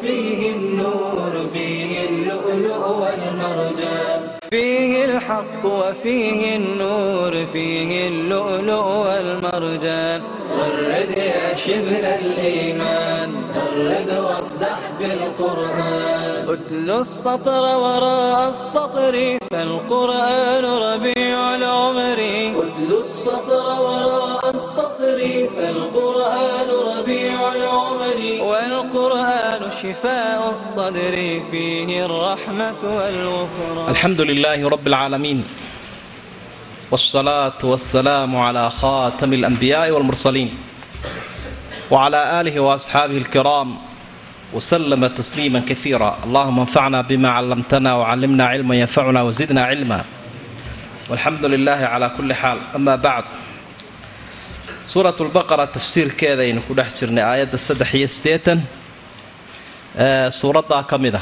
فيه النور فيه اللؤلؤ والمرجان فيه الحق وفيه النور فيه اللؤلؤ والمرجان غرد يا شبه الإيمان غرد واصدح بالقرآن أتل السطر وراء السطر فالقرآن ربيع العمر أتل السطر وراء السطر فالقرآن ربيع العمر والقرآن شفاء الصدر فيه الرحمة والغفران الحمد لله رب العالمين والصلاة والسلام على خاتم الأنبياء والمرسلين وعلى آله وأصحابه الكرام وسلم تسليما كثيرا اللهم انفعنا بما علمتنا وعلمنا علما ينفعنا وزدنا علما والحمد لله على كل حال أما بعد سورة البقرة تفسير كذا إن كل حجرنا آيات السدح يستيتا سورة كاملة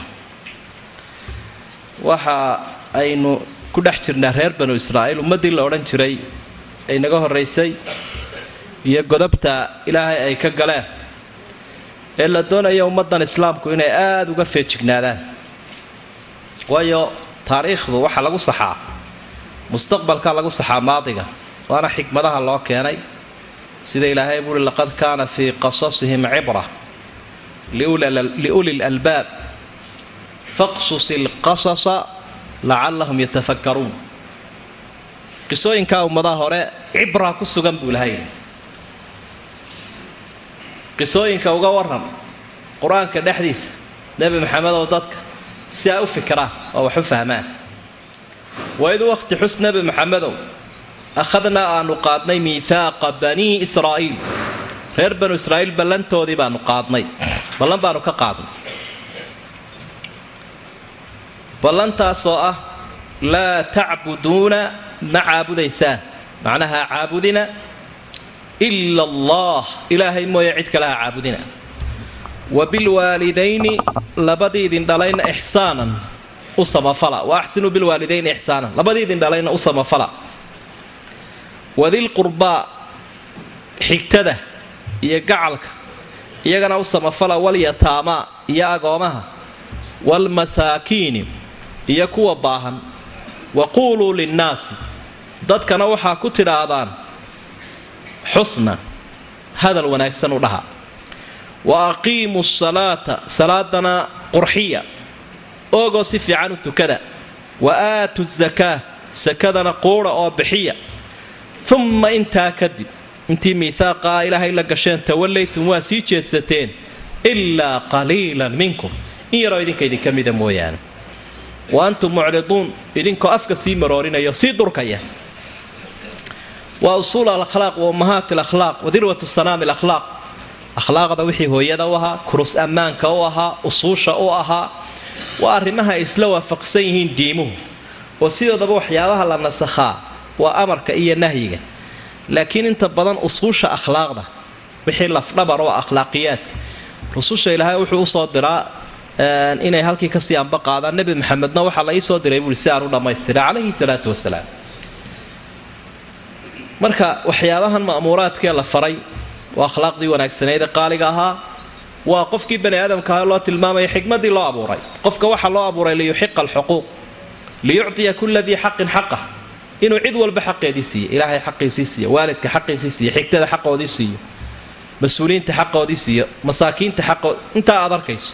waxa aynu ku dhex jirnaa reer banu israa'iil ummaddii la odhan jiray ay naga horraysay iyo godobta ilaahay ay ka galeen ee la doonaya ummaddan islaamku inay aada uga feejignaadaan. Waayo taariikhdu waxaa lagu saxaa mustaqbalka lagu saxaa maadiga waana xikmadaha loo keenay. Sida ilaahay buuhi laqad kaana fii qasasihim cibra liuli lalbaab faqsus ilqasasa lacallahum yatafakkaruun. Qisooyinkaa ummadaha hore cibraa ku sugan buu lahay qisooyinka uga waran qur'aanka dhexdiisa nebi maxamed oo dadka si ay u fikiraan oo wax u fahmaan. Waid waqti xus nebi maxamedow akhadnaa aanu qaadnay miihaaqa banii israa'iil. Reer banu israa'iil ballantoodii baanu qaadnay. Ballan baanu ka qaadnay. Ballantaasoo ah laa tacbuduuna ma caabudaysaan. Macnaha caabudina ila allah ilaahay mooye cid kale ha caabudina. Wa bilwaalidayni labadiidin dhalayna ixsaanan u samafala. Wa axsinuu bilwaalidayni ixsaanan labadiidin dhalayna u samafala. Wadilqurbaa xigtada iyo gacalka iyagana u samafala walyataamaa iyo agoomaha waalmasaakiini iyo kuwa baahan. Wa quuluu linnaasi dadkana waxaa ku tidhaahdaan xusna hadal wanaagsan u dhaha. Wa aqiimuu salaata salaadana qurxiya oogoo si fiican u tukada. Wa aatu zakaa sakadana quudha oo bixiya. Umma intaa kadib intii miihaaqaa ilaahay la gasheen tawallaytum waa sii jeedsateen ilaa qaliilan minkum. In yaroo idinka idinka mida mooyaane. Wa antum mucriduun idinkoo afka sii maroorinaya sii durkaya waa usuul alakhlaaq wa ummahaat alakhlaaq wa dirwatu akhlaaqda wixii hooyada u ahaa kurus ammaanka u ahaa usuusha u ahaa waa arrimaha isla waafaqsan yihiin diimuhu. Oo sidoodaba waxyaabaha la nasakhaa waa amarka iyo nahyiga. Laakiin inta badan usuusha akhlaaqda wixii lafdhabar oo akhlaaqiyaadka rususha ilaahay wuxuu u soo diraa inay halkii ka sii anba qaadaan nebi maxamedna waxaa la iisoo diray buui si aan u dhammaystira calayhi salaatu wasalaam marka waxyaabahan ma'muuraadkee la faray waa akhlaaqdii wanaagsaneede qaaliga ahaa waa qofkii bani aadamkaah loo tilmaamaya xikmadii loo abuuray. Qofka waxaa loo abuuray liyuxiqa alxuquuq liyuctiya kula dii xaqin xaqah inuu cid walba xaqeedii siiyo ilaahay xaqiisii siiyo waalidka xaqiisii siiyo xigtada xaqoodii siiyo mas'uuliyiinta xaqoodii siiyo masaakiinta xaqood intaa aad arkayso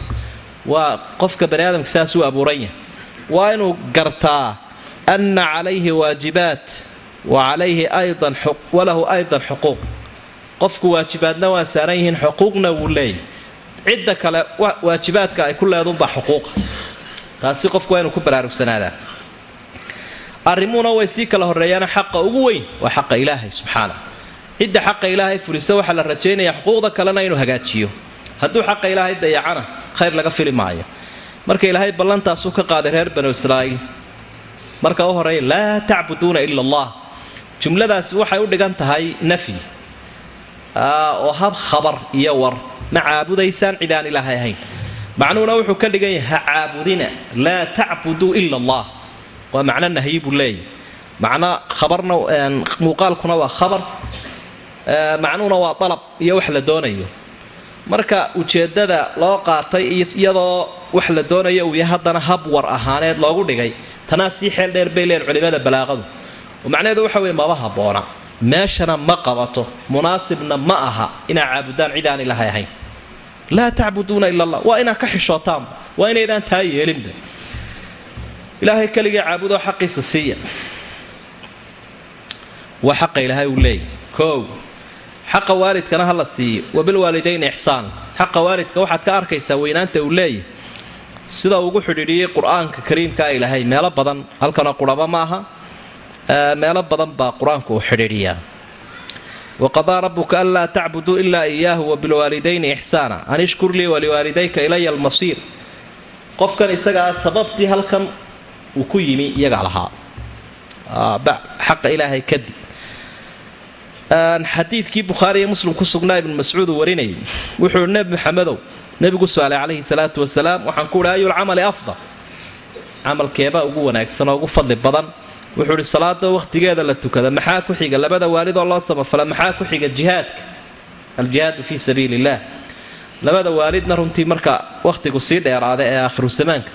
waa qofka bani aadamka saas u abuuran yahay. Waa inuu gartaa ana calayhi waajibaat walahu aydan xuquuq qofku waajibaadna waa saaran yihiin xuquuqna wuu leeyahy cidda kale waajibaadka ay ku leedunbaa xuquuqa taasi qofku waa ku baraarugsanaadaan arrimuhuna way sii kala horreeyaana xaqa ugu weyn waa xaqa ilaahay subxaana. Cidda xaqa ilaahay fulisa waxaa la rajaynayaa xuquuqda kalena inuu hagaajiyo. Hadduu xaqa ilaahay dayacana khayr laga fili maayo. Marka ilaahay ballantaasuu ka qaaday reer banu israa'iil marka u horreeya laa tacbuduuna ila allah jumladaasi waxay u dhigan tahay nafyi oo hab khabar iyo war. Ma caabudaysaan cid ilaahay ahayn. Macnuhuna wuxuu ka dhigan yahay ha caabudina laa tacbuduu ila allah. Waa macno nahyi buu leeyahy macno khabarna muuqaalkuna waa khabar. Macnuhuna waa dalab iyo wax la doonayo. Marka ujeeddada loo qaatay iyadoo wax la doonayo uu yahay haddana hab war ahaaneed loogu dhigay. Tanaa sii xeel dheer bay leen culimada balaaqadu macnaheedu waxa weye maba habboona meeshana ma qabato. Munaasibna ma aha inaa caabudaan cid aan ilaahay ahayn. Laa tacbuduuna ila allah. Waa inaad ka xishootaanba waa inaydaan taa yeelinba ilaahay keligii caabudoo xaqiisa siiya. Waa xaqa ilaahay uu leeyahy koow xaqa waalidkana ha la siiyo. Wabilwaalidayni ixsaan. Xaqa waalidka waxaad ka arkaysaa weynaanta uu leeyahy sida ugu xidhiidhiyey qur'aanka kariimkaa ilaahay meelo badan. Halkanoo quraba ma aha meelo badan baa qur'aanku uu xidhiidhiyaa waqadaa rabuka anlaa tacbuduu ilaa iyaahu wabilwaalidayni ixsaana. An ishkur lii waliwaalidayka ilaya almasiir. Qofkan isagaa sababtii halkan uu ku yimi iyagaa lahaa. Xaqa ilaahay kadib xadiidkii bukhaari iyo muslim ku sugnaa ibnu mascuud uu warinayay. Wuxuu nebi maxamedow nebigu su'aalay calayhi salaatu wasalaam waxaan ku uhi ayulcamali afdal? Camalkeebaa ugu wanaagsan oo ugu fadli badan wuxuu ihi salaada wakhtigeeda la tukada maxaa ku xiga? Labada waalidoo loo samafala maxaa ku xiga jihaadka? Aljihaadu fii sabiili illaah labada waalidna runtii marka wakhtigu sii dheeraada ee aakhiru zamaanka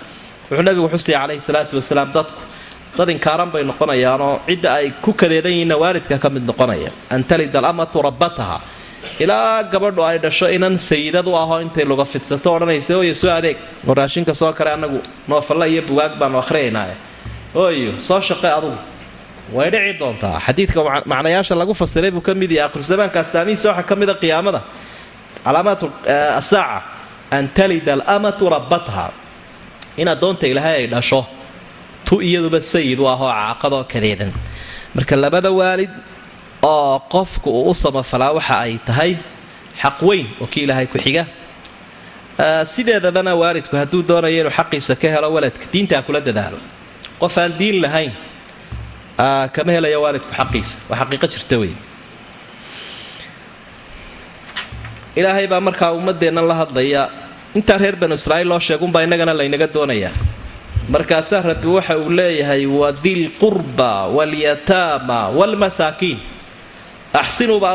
wuxuu nabigu xusaya calayhi salaatu wasalaam dadku. Dad inkaaran bay noqonayaanoo cidda ay ku kadeedan yihiinna waalidka ka mid noqonaya. An talida alamatu rabbataha. Ilaa gabadhu ay dhasho inan sayidad u ahoo intay luga fidsato odhanaysa ooyo soo adeeg. Oo raashinka soo kale annagu noofalla iyo bugaag baanu akhriyaynaaye ooyo soo shaqe adugu. Way dhici doontaa. Xadiidka macnayaasha lagu fasiray buu ka mid yahay. Akhrisamaanka astaamihiisa waxaa ka mid a qiyaamada. Calaamaat asaaca an talida alamatu rabbatha. In addoonta ilaahay ay dhasho. Tu iyaduba sayid u ah oo caaqadoo kadeedan. Marka labada waalid oo qofku uu u samafalaa waxa ay tahay xaq weyn oo kii ilaahay ku xiga. Sideedabana waalidku hadduu doonayo inuu xaqiisa ka helo waladka diintaa kula dadaalo qof aan diin lahayn kama helayo waalidku xaqiisa waa xaqiiqo jirta wey. Ilaahay baa markaa ummadeenna la hadlaya intaa reer banu israa'iil loo sheegunbaa innagana laynaga doonayaa. Markaasaa rabbi waxa uu leeyahay wadilqurba walyataama waalmasaakiin axsinuubaa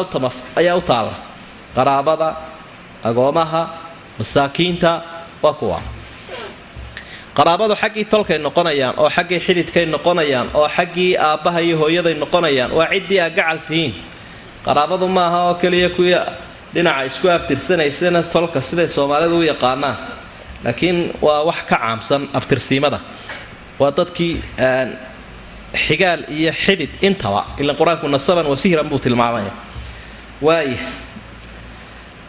ayaa u taalla qaraabada agoomaha masaakiinta waa kuwa qaraabadu xaggii tolkay noqonayaan oo xaggii xididkay noqonayaan oo xaggii aabbaha iyo hooyaday noqonayaan waa ciddii aa gacal tihiin. Qaraabadu maaha oo keliya kuwii dhinaca isku abtirsanaysana tolka siday soomaalidu u yaqaanaan laakiin waa wax ka caamsan abtirsiimada. Waa dadkii xigaal iyo xidid intaba ilan qur'aanku nasaban wasihran buu tilmaamaya. Waaya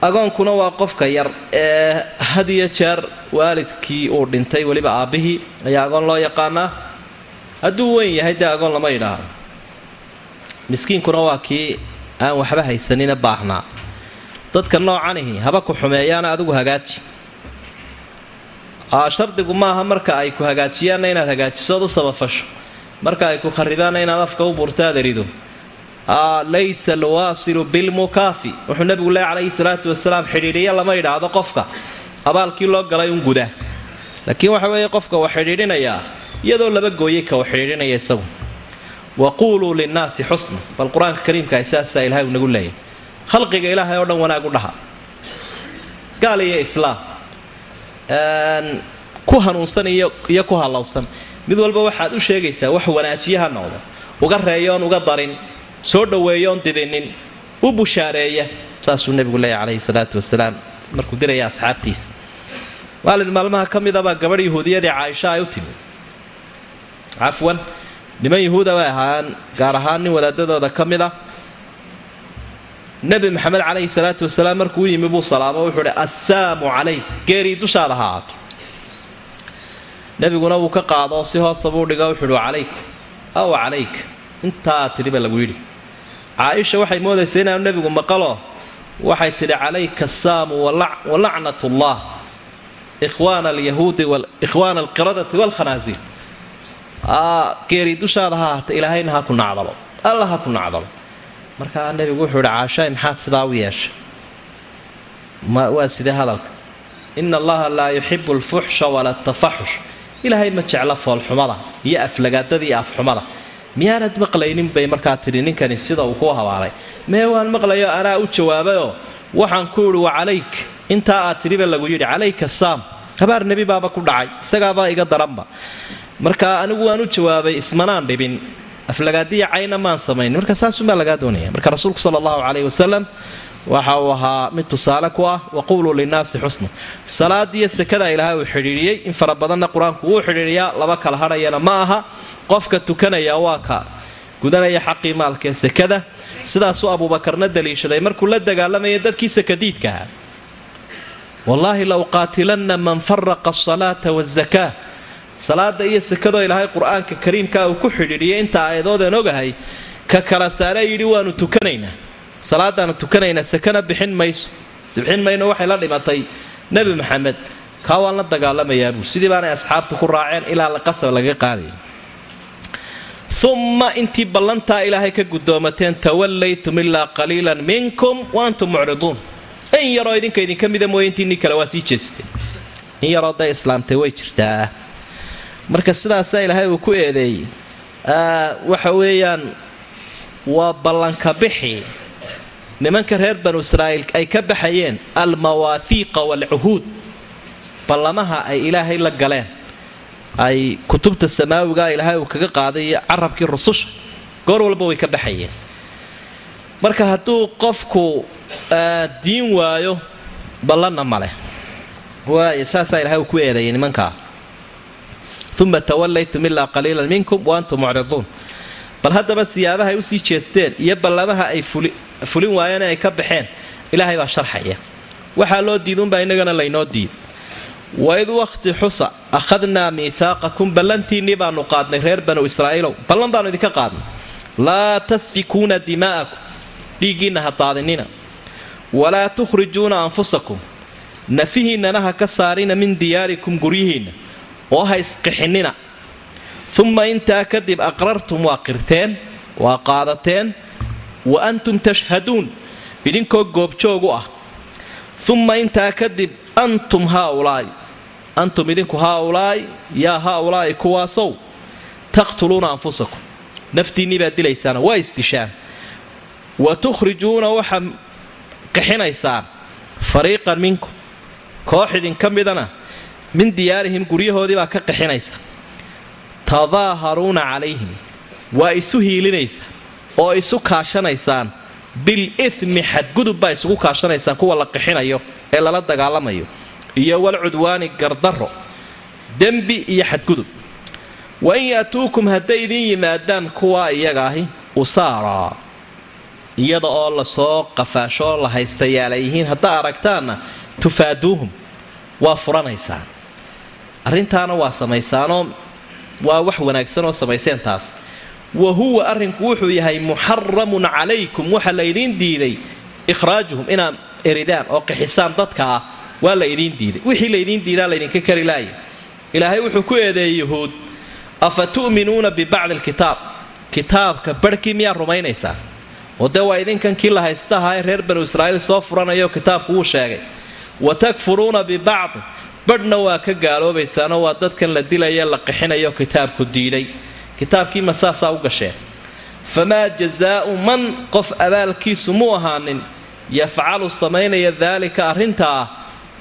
agoonkuna waa qofka yar ee had iyo jeer waalidkii uu dhintay weliba aabbihii ayaa agoon loo yaqaanaa hadduu weyn yahay dee agoon lama yidhaahdo. Miskiinkuna waa kii aan waxba haysanina baahnaa. Dadka noocanihi haba ku xumeeyaana adigu hagaaji. Shardigu maaha marka ay ku hagaajiyaanna inaad hagaajisood u samafasho marka ay ku kharibaanna inaad afka u burtaad erido laysa alwaasilu bilmukaafi. Wuxuu nabigu le calayhi salaatu wasalaam xidhiidhiya lama yidhaahdo qofka. Abaalkii loo galay un guda. Laakiin waxa weeye qofka wa xidhiidhinayaa iyadoo laba gooyay ka wa xidhiidhinaya isagu. Waquuluu linnaasi xusna. Bal qur'aanka kariimka saasaa ilahay uu nagu leeyahy khalqiga ilaahay oo dhan wanaag u dhaha. Gaal iyo islaam. Ku hanuunsan iyo ku hallowsan mid walba waxaad u sheegaysaa wax wanaajiye ha noqdo uga reeyoon uga darin soo dhoweeyoon didinin u bushaareeya saasuu nebigu leeyahy calayhi salaatu wasalaam markuu diraya asxaabtiisa. Maalin maalmaha ka midabaa gabadh yahuudiyadii caaisha ay u timi cafwan niman yahuuda bay ahaan gaar ahaan nin wadaadadooda ka mid ah nebi maxamed calayhi salaatu wasalaam markuu u yimi buu salaamo wuxuu uhi assaamu calayk geerii dushaada ha aato nebiguna wuu ka qaado si hoosta buu dhiga wuxuu uhi calayku aw calayk intaa tidhi ba lagu yidhi caaisha waxay moodaysa inaanu nebigu maqalo. Waxay tidhi calayka assaamu walacnatullah ikhwaana alyahuudi ikhwaana alqiradati waalkhanaasiir geeri dushaada ha ahaata ilaahayna ha ku nacdalo. Alla ha ku nacdalo. Markaa nebigu wuxuu ihi caashaay maxaad sidaa u yeeshay? Waa sidee hadalka. Ina allaha laa yuxibu alfuxsha wala tafaxush ilaahay ma jecla foolxumada iyo aflagaadada iyo afxumada miyaanad maqlaynin bay markaa tidhi ninkani sida uu ku habaalay. Mee waan maqlayo anaa u jawaabayoo waxaan ku idhi wa calayk. Intaa aad tidhiba lagu yidhi calayka saam. Habaar nebi baaba ku dhacay isagaabaa iga daranba. Marka anigu waan u jawaabay ismanaan dhibin. Aflagaadiya cayna maan samaynin marka saasumbaa lagaa doonaya. Marka rasuulku sala allahu caleyhi wasalam waxa uu ahaa mid tusaale ku ah waquuluu linnaasi xusna salaadiiyo sekada ilaahay uu xidhiidhiyey in fara badanna qur'aanku wuu xidhiidhiyaa laba kala hadhayana ma aha. Qofka tukanaya waa ka gudanaya xaqii maalkaee sekada. Sidaasuu abuubakarna daliishaday markuu la dagaalamaya dadkii sakadiidkaha wallaahi la uqaatilanna man faraqa asalaata wazakaa salaada iyo sekadoo ilaahay qur'aanka kariimka uu ku xidhiidhiyay inta aayadoodaan ogahay ka kala saare yidhi waanu tukanaynaa salaadaanu tukanaynaa sakana bixin mayso. Bixin mayno waxay la dhimatay nebi maxamed. Kaa waan la dagaalamayaabuu. Sidii baanay asxaabta ku raaceen ilaa qasab laga qaadaya uma intii ballantaa ilaahay ka gudoomateen tawallaytum ilaa qaliilan minkum wa antum mucriduun. In yaroo idinka idinka mida mooye intiinii kale waa sii jeesteen in yaroo da islaamtay way jirtaa. Marka sidaasaa ilaahay uu ku eedeeyey waxa weeyaan waa ballanka bixi nimanka reer banu israa'iil ay ka baxayeen almawaahiiqa waalcuhuud ballamaha ay ilaahay la galeen. Ay kutubta samaawiga ilaahay uu kaga qaaday iyo carabkii rususha goor walba way ka baxayeen. Marka hadduu qofku diin waayo ballanna maleh waay saasaa ilahay uu ku eedeeyay nimankaa. Uma tawallaytum ilaa qaliilan minkum wa antum mucriduun. Bal haddaba siyaabaha ay u sii jeesteen iyo ballamaha ay fulin waayeen ay ka baxeen. Ilaahay baa sharxaya. Waxaa loo diidunbaa innagana laynoo diid. Waid wakhti xusa akhadnaa miihaaqakum ballantiinnii baanu qaadnay reer banu israa'iilow ballan baanu idinka qaadnay. Laa tasfikuuna dimaa'akum dhiiggiinna ha daadinina walaa tukhrijuuna anfusakum. Nafihiinnana ha ka saarina min diyaarikum guryihiinna. Oo ha isqixinina. Uma intaa kadib aqrartum waa qirteen waa qaadateen wa antum tashhaduun idinkoo goobjoog u ah. Uma intaa kadib antum haaulaa'i. Antum idinku haaulaa'i yaa haaulaa'i kuwaasow. Taqtuluuna anfusakum. Naftiinnii baad dilaysaana waa isdishaan. Wa tukhrijuuna waxaa qixinaysaan fariiqan minkum koox idinka midana min diyaarihim guryahoodii baa ka qixinaysa tadaaharuuna calayhim. Waa isu hiilinaysa oo isu kaashanaysaan. Bil ithmi xadgudub baa isugu kaashanaysaan kuwa la qixinayo ee lala dagaalamayo. Iyo walcudwaani gardarro dembi iyo xadgudub wa in ya'tuukum hadday idiin yimaadaan kuwaa iyaga ahi usaaraa iyada oo la soo qafaashoo la haystayaala yihiin haddaa aragtaanna tufaaduuhum waa furanaysaan. Arrintaana waa samaysaanoo waa wax wanaagsan oo samayseen taas wa huwa arrinku wuxuu yahay muxaramun calaykum waxa la idiin diiday. Ikhraajuhum inaad eridaan oo qixisaan dadka ah waa la idiin diiday. Wixii laydiin diidaa laydinka kari laaya ilaahay wuxuu ku eedeeyey yuhuud afa tu'minuuna bibacdi alkitaab? Kitaabka barhkii miyaa rumaynaysaan oo dee waa idinkan kii la haysta reer banu israa'iil soo furanayo kitaabku wuu sheegay. Wa takfuruuna bibacdi. Badhna waa ka gaaloobaysaanoo waa dadkan la dilaya la qixinayo kitaabku diiday kitaabkii ma saasaa u gasheen famaa jazaau man qof abaalkiisu muu ahaanin yafcalu samaynaya daalika arrintaa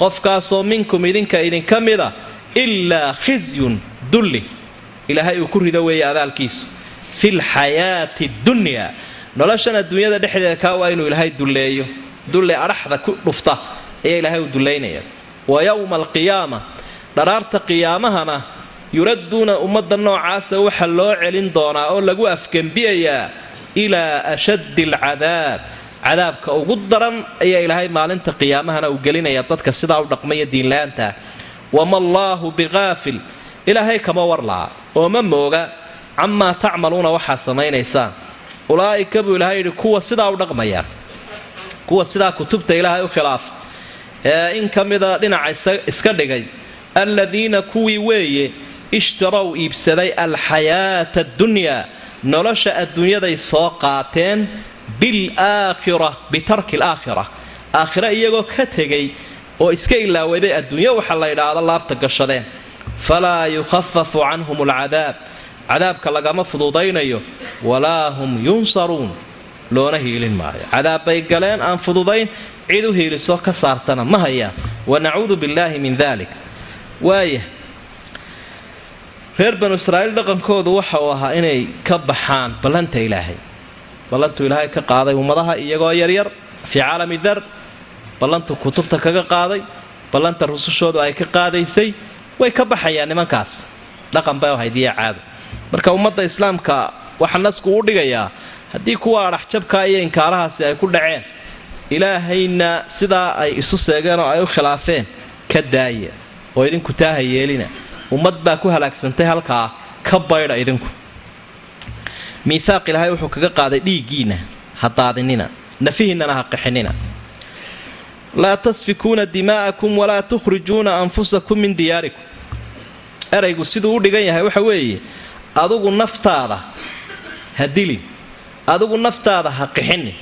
qofkaasoo minkum idinka idinka mida ilaa khisyun dulli. Ilaahay uu ku rido weeye abaalkiisu. Fi lxayaati dunyaa. Noloshan adduunyada dhexdeeda kaa waa inuu ilaahay dulleeyo. Dulli adhaxda ku dhufta ayaa ilaahay u dullaynaya wa yowma alqiyaama dharaarta qiyaamahana yuradduuna ummadda noocaasa waxa loo celin doonaa oo lagu afgembiyayaa ilaa ashaddi alcadaab cadaabka ugu daran ayaa ilaahay maalinta qiyaamahana uu gelinaya dadka sidaa u dhaqmaya diinla-aanta wama allaahu biqaafil ilaahay kama warlaa oo ma mooga camaa tacmaluuna waxaa samaynaysaan ulaa'ika buu ilaahay yidhi kuwa sidaa u dhaqmaya kuwa sidaa kutubta ilaahay u khilaafa ee in ka mida dhinaca iska dhigay aladiina kuwii weeye ishtarow iibsaday alxayaata addunyaa nolosha adduunyaday soo qaateen bilaakhira bitarki alaakhira aakhira iyagoo ka tegay oo iska ilaawaday adduunyo waxa la yidhaahdo laabta gashadeen. Falaa yukhafafu canhum alcadaab. Cadaabka lagama fududaynayo. Walaa hum yunsaruun. Loona hiilin maayo. Cadaab bay galeen aan fududayn cid u hiiliso ka saartana ma hayaan. Wanacuudu billaahi min dalik waaya reer banu israa'iil dhaqankoodu waxa uu ahaa inay ka baxaan ballanta ilaahay. Ballantuu ilaahay ka qaaday ummadaha iyagoo yaryar fii caalami dar ballantu kutubta kaga qaaday ballanta rusushoodu ay ka qaadaysay way ka baxayaan nimankaas. Dhaqan bay ahayd iyo caado. Marka ummadda islaamka waxaa nasku u dhigayaa haddii kuwa adhaxjabka iyo inkaarahaasi ay ku dhaceen ilaahayna sidaa ay isu seegeen oo ay u khilaafeen ka daaya oo idinku taaha yeelina ummad baa ku halaagsantay halkaa ka baydha idinku. Miihaaq ilaahay wuxuu kaga qaaday dhiiggiinna ha daadinina nafihinnana ha qixinina. Laa tasfikuuna dimaa'akum walaa tukhrijuuna anfusakum min diyaarikum. Eraygu siduu u dhigan yahay waxa weeye adugu naftaada ha dilin adigu naftaada ha qixinin.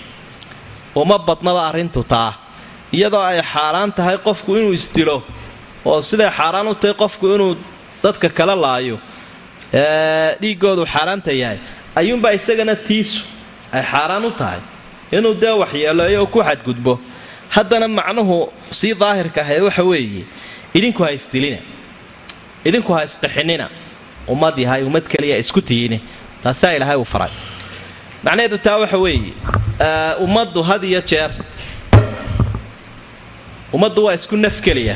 Uma badnaba arrintu taa iyadoo ay xaaraan tahay qofku inuu isdilo oo siday xaaraan u tahay qofku inuu dadka kala laayo. Dhiigoodu xaaraanta yahay. Ayuunbaa isagana tiisu ay xaaraan u tahay. Inuu dee waxyeeleeyo oo ku xadgudbo. Haddana macnuhu sii daahirka ahayd waxa weeye idinku ha isdilina. Idinku ha isqixinina. Ummad yahay ummad keliya isku tiyine. Taasaa ilaahay uu faray. Macnaheedu taa waxa weeye ummaddu had iyo jeer ummaddu waa isku naf keliya.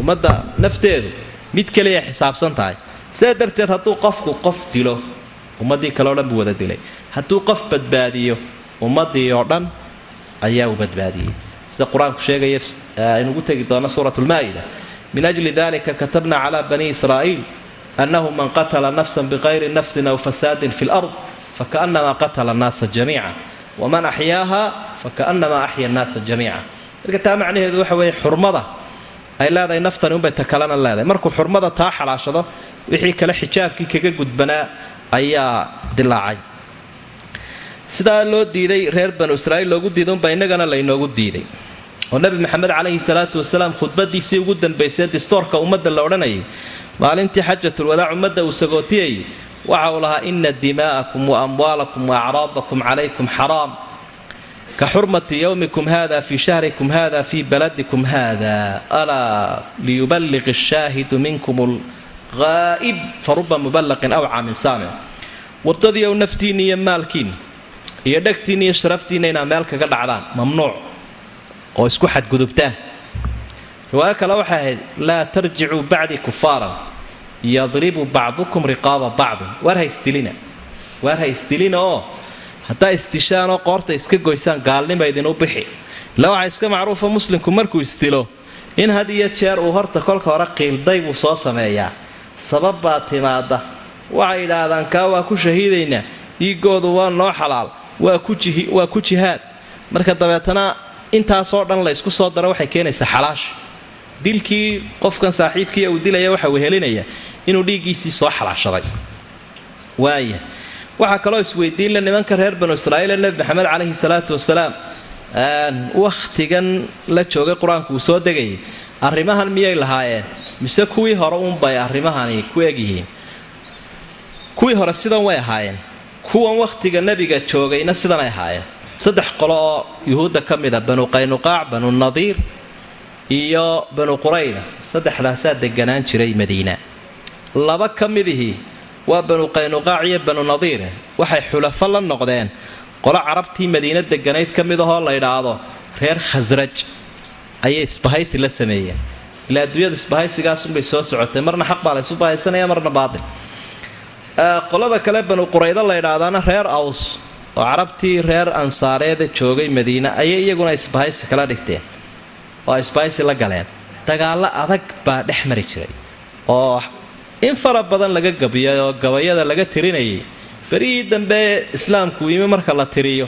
Ummadda nafteedu mid keliya xisaabsan tahay. Sidaa darteed hadduu qofku qof dilo ummaddii kale o dhan buu wada dilay. Hadduu qof badbaadiyo ummaddii oo dhan ayaa uu badbaadiyey. Sida qur'aanku sheegaya aynugu tegi doono suurat lmaa'ida min ajli dalika katabna cala bani israa'iil annahu man qatala nafsan biqayri nafsin aw fasaadin fi lard fakaanama qatala annaasa jamiica waman axyaaha fakaanama axya annaasa jamiica marka taa macnaheedu waxa weeye xurmada ay leedahay naftani unbay ta kalena leedahay. Markuu xurmada taa xalaashado wixii kale xijaabkii kaga gudbanaa ayaa dilaacay. Sidaa loo diiday reer banu israa'iil loogu diiday unbaa innagana laynoogu diiday. Oo nebi maxamed calayhi salaatu wasalaam khudbadiisii ugu dambaysay distoorka ummadda la odhanayay maalintii xajatulwadaac ummadda uu sagootiyayay waxa uu lahaa ina dimaa'akum wa amwaalakum wa acraadakum calaykum xaraam ka xurmati yowmikum hada fii shahrikum hada fii baladikum hada alaa liyuballiq ashaahidu minkum alghaa'ib faruba muballaqin awca min saamic wardadii ow iyo maalkiinni iyo dhegtiinni iyo sharaftiinna inaa meel kaga dhacdaan mamnuuc oo isku xadgudubtaan riwaayo kale waxay ahayd laa tarjicuu bacdii kufaaran yadribu bacdukum riqaaba bacdin waar ha isdilina waar ha isdilina oo haddaa isdishaanoo qoorta iska goysaan gaalnima idinu bixi. Ila waxaa iska macruufa muslimku markuu isdilo in had iyo jeer uu horta kolka hore qiilday buu soo sameeyaa. Sabab baa timaada waxay idhaahdaan kaa waa ku shahiidaynaa dhiigoodu waa noo xalaal. Waa ku jihaad. Marka dabeetana intaasoo dhan la ysku soo daro waxay keenaysaa xalaasha dilkii qofkan saaxiibkii uu dilaya waxa wehelinaya inuu dhiiggiisii soo xalaashaday. Waaya waxaa kaloo isweydiinle nimanka reer banu israa'iil ee nebi maxamed calayhi salaatu wasalaam. Wakhtigan la joogay qur'aanku uu soo degayay arrimahan miyay lahaayeen? Mise kuwii hore uunbay arrimahani ku egyihiin kuwii hore sidan way ahaayeen. Kuwan wakhtiga nebiga joogayna sidanay ahaayeen. Saddex qolo oo yuhuudda ka mida banu qaynuqaac banu nadiir iyo banu qurayda saddexdaasaa deganaan jiray madiina laba ka midihii waa banu qaynuqaac iyo banu nadiire waxay xulafo la noqdeen. Qolo carabtii madiina deganayd ka mid ahoo la ydhaahdo reer khasraj ayay isbahaysi la sameeyeen. Ilaa adduunyadu isbahaysigaasunbay soo socotay marna xaq baa laysu bahaysanaya marna baatil. Qolada kale banu quraydo la ydhaahdaana reer aws oo carabtii reer ansaareeda joogay madiina ayay iyaguna isbahaysi kala dhigteen. Oo isbahaysi la galeen. Dagaallo adag baa dhex mari jiray oo in fara badan laga gabiyay oo gabayada laga tirinayay berihii dambe islaamku yimi marka la tiriyo.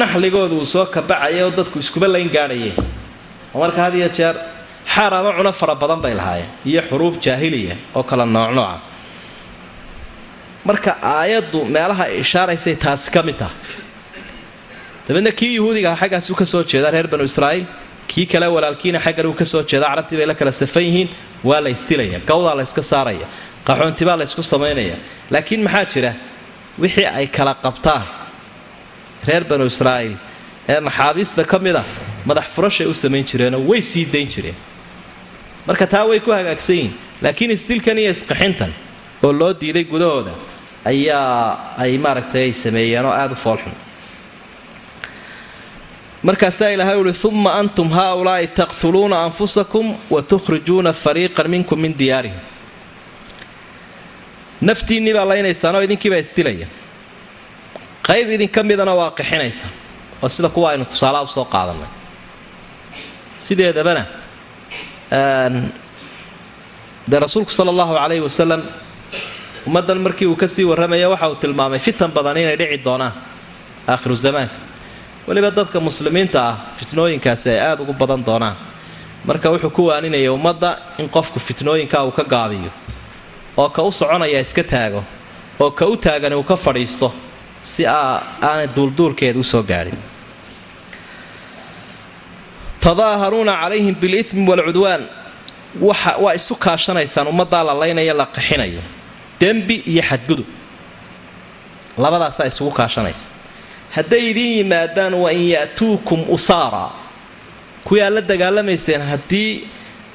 Naxligoodu uu soo kabacaya oo dadku iskuba layn gaadhayeen marka had iyo jeer xaaraamo cuno fara badan bay lahaayeen iyo xuruub jaahiliya oo kala noocnooca marka aayaddu meelaha ay ishaaraysay taasi ka mid taha dabeedna kii yuhuudiga aha xaggaas u ka soo jeeda reer banu israa'iil kii kale walaalkiina xaggan uu ka soo jeeda carabtii bay la kala safan yihiin waa la ystilaya gawdaa la yska saaraya qaxoontibaa la ysku samaynaya. Laakiin maxaa jira? Wixii ay kala qabtaan reer banu israa'iil ee maxaabiista ka mid a madax furashay u samayn jireenoo way sii dayn jireen. Marka taa way ku hagaagsan yihiin laakiin isdilkan iyo isqaxintan oo loo diiday gudahooda ayaa ay maaragtay ay sameeyeenoo aada u foolxun markaasaa ilaahay uhi uma antum haaulaa'i taqtuluuna anfusakum wa tukhrijuuna fariiqan minkum min diyaarihim. Naftiinnii baa laynaysaanoo idinkiibaa isdilaya qayb idinka midana waa qixinaysaan oo sida kuwa aynu tusaalaha u soo qaadanay sideedabana dee rasuulku sala allahu calayhi wasalam ummaddan markii uu ka sii warramaya waxa uu tilmaamay fitan badan inay dhici doonaan aakhiru zamaanka weliba dadka muslimiinta ah fitnooyinkaasi ay aada ugu badan doonaan. Marka wuxuu ku waaninaya ummadda in qofku fitnooyinkaa uu ka gaabiyo oo ka u soconaya iska taago oo ka u taagani uu ka fadhiisto si aanay duulduulkeeda u soo gaadhin. Tadaaharuuna calayhim bilithmi waalcudwaan waa isu kaashanaysaan ummaddaa la laynaya la qaxinayo dembi iyo xadgudub. Labadaasaa isugu kaashanaysa hadday idiin yimaadaan wa in ya'tuukum usaara. Kuwii aad la dagaalamayseen haddii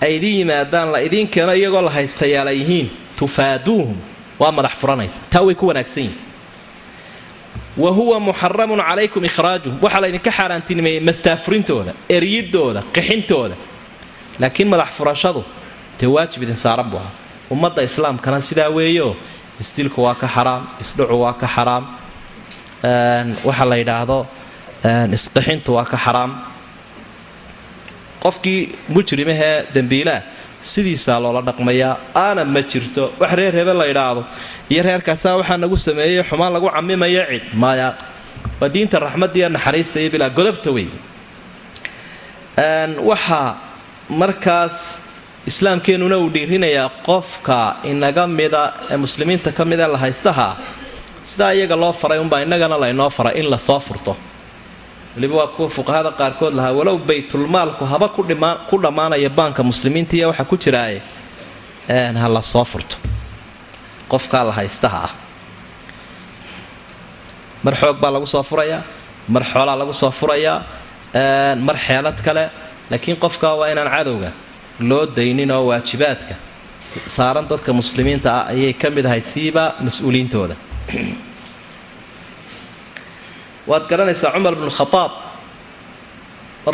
ay idiin yimaadaan la idiin keeno iyagoo la haystayaala yihiin tufaaduuhum. Waa madax furanaysa. Taa way ku wanaagsan yihiin wa huwa muxaramun calaykum ihraajuhum waxaa laydinka xaaraantinimeeyey mastaafurintooda eryidooda qixintooda. Laakiin madax furashadu dee waajib idin saaran buu ahaa. Ummadda islaamkana sidaa weeyo isdilku waa ka xaraam isdhucu waa ka xaraam waxa la yidhaahdo isqixintu waa ka xaraam. Qofkii mujrimahee dembiilaah sidiisaa loola dhaqmayaa aana ma jirto. Wax reer hebe la yidhaahdo iyo reerkaasaa waxaa nagu sameeyey xumaan lagu camimaya cid maya waa diinta raxmadda iyo naxariista iyo bilaa godobta wey waxaa markaas islaamkeennuna uu dhiirinayaa qofka inaga mida ee muslimiinta ka mida la haystaha sidaa iyaga loo faray unbaa innagana laynoo faray in la soo furto. Waliba waa kuwa fuqahada qaarkood lahaa walow baytulmaalku haba ku dhammaanaya baanka muslimiinta iyo waxa ku jiraaye. Ha la soo furto. Qofkaa la haystaha ah. Mar xoog baa lagu soo furayaa mar xoolaa lagu soo furayaa mar xeelad kale. Laakiin qofkaa waa inaan cadowga loo daynin oo waajibaadka saaran dadka muslimiinta ah ayay ka mid ahayd siiba mas'uuliyiintooda waad garanaysaa cumar bnu khadaab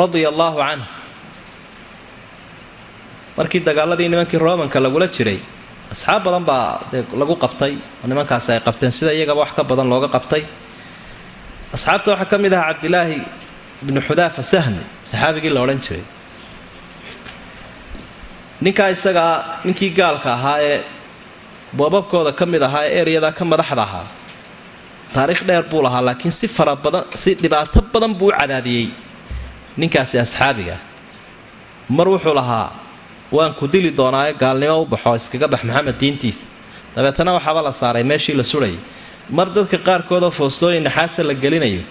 radia allaahu canh markii dagaaladii nimankii romanka lagula jiray asxaab badan baa dee lagu qabtay oo nimankaasi ay qabteen sida iyagaba wax ka badan looga qabtay. Asxaabta waxaa ka mid ahaa cabdilaahi bnu xudaafa sahmi saxaabigii la odhan jiray. Ninkaa isagaa ninkii gaalka ahaa ee boobabkooda ka mid ahaa ee eryadaa ka madaxda ahaa. Taariikh dheer buu lahaa laakiin si fara badan si dhibaato badan buu u cadaadiyey. Ninkaasi asxaabiga mar wuxuu lahaa waan ku dili doonaae gaalnimo u baxo iskaga bax maxamed diintiisa dabeetana waxaaba la saaray meeshii la sudhayay mar dadka qaarkoodoo foostooyin naxaasa la gelinayo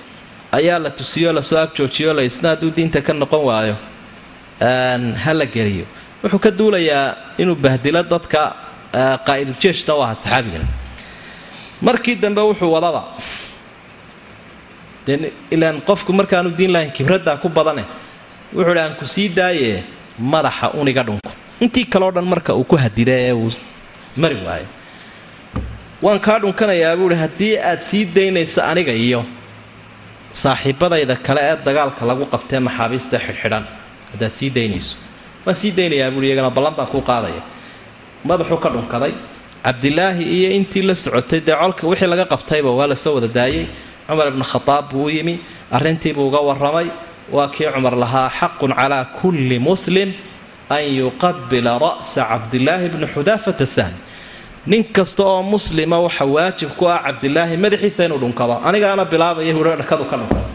ayaa la tusiyoo la soo agjoojiyo la hadduu diinta ka noqon waayo ha la geliyo. Wuxuu ka duulayaa inuu bahdilo dadka qaa'idujeeshna u ahaa saxaabigan markii dambe wuxuu wadaba dee ilaan qofku markaanu diin lahayn kibraddaa ku badane wuxuu hi aan ku sii daaye madaxa uniga dhunko intii kaleo dhan marka uu ku hadida ee uu mari waayo waan kaa dhunkanayaa buuhi haddii aad sii daynayso aniga iyo saaxiibadayda kale ee dagaalka lagu qabtee maxaabiista xidhxidhan haddaad sii daynayso waan sii daynayaa buui iyagana ballan baan kuu qaadaya madaxuu ka dhunkaday. Cabdilaahi iyo intii la socotay dee colka wixii laga qabtayba waa la soo wada daayey cumar ibnu khadaab buu u yimi arrintiibuu uga warramay. Waa kii cumar lahaa xaqun calaa kulli muslim an yuqabila ra'sa cabdilaahi bni xudaafata sahmi nin kasta oo muslima waxa waajib ku ah cabdilaahi madaxiisa inuu dhunkado. Anigaana bilaabaya huro dhakadu ka dhunkada.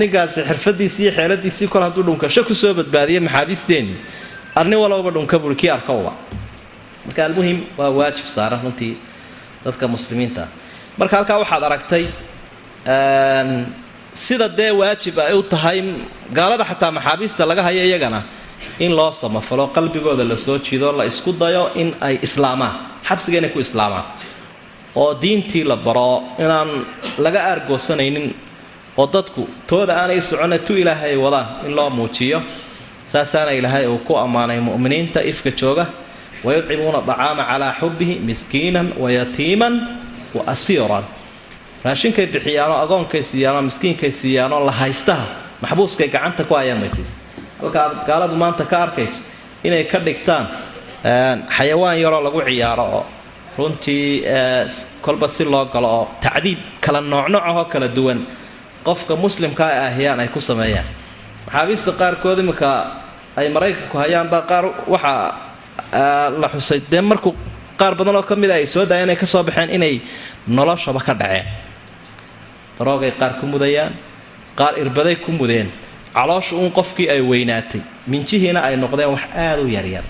Ninkaasi xirfadiisii iyo xeeladiisii kol hadduu dhunkasho ku soo badbaadiyay maxaabiisteennii arni walowba dhunka buui kii arkowba marka almuhim waa waajib saaran runtii dadka muslimiinta. Marka halkaa waxaad aragtay sida dee waajib ay u tahay gaalada xataa maxaabiista laga hayo iyagana in loo samafalo qalbigooda la soo jiido la isku dayo in ay islaamaan. Xabsiga ku islaamaan. Oo diintii la baro inaan laga aargoosanaynin oo dadku tooda aanay socona tu ilaahay ay wadaan in loo muujiyo saasaana ilaahay uu ku ammaanay mu'miniinta ifka jooga wayudcimuuna dacaama calaa xubbihi miskiinan wayatiiman wa asiiran raashinkay bixiyaanoo agoonkay siiyaanoo miskiinkay siiyaanoo la haystaha maxbuuskay gacanta ku hayaan maysiis halka aad gaaladu maanta ka arkayso inay ka dhigtaan xayawaan yaroo lagu ciyaaro oo runtii kolba si loo galo oo tacdiib kala noocnoocahoo kala duwan qofka muslimkaa ay ahiyaan ay ku sameeyaan maxaabiista qaarkood iminka ay maraykanku hayaanba qaar waxaa la xusay. Dee markuu qaar badan oo ka mida ay soo daayeen ay ka soo baxeen inay noloshaba ka dhaceen. Daroogay qaar ku mudayaan qaar irbaday ku mudeen. Caloosha uun qofkii ay weynaatay. Minjihiina ay noqdeen wax aada u yaryar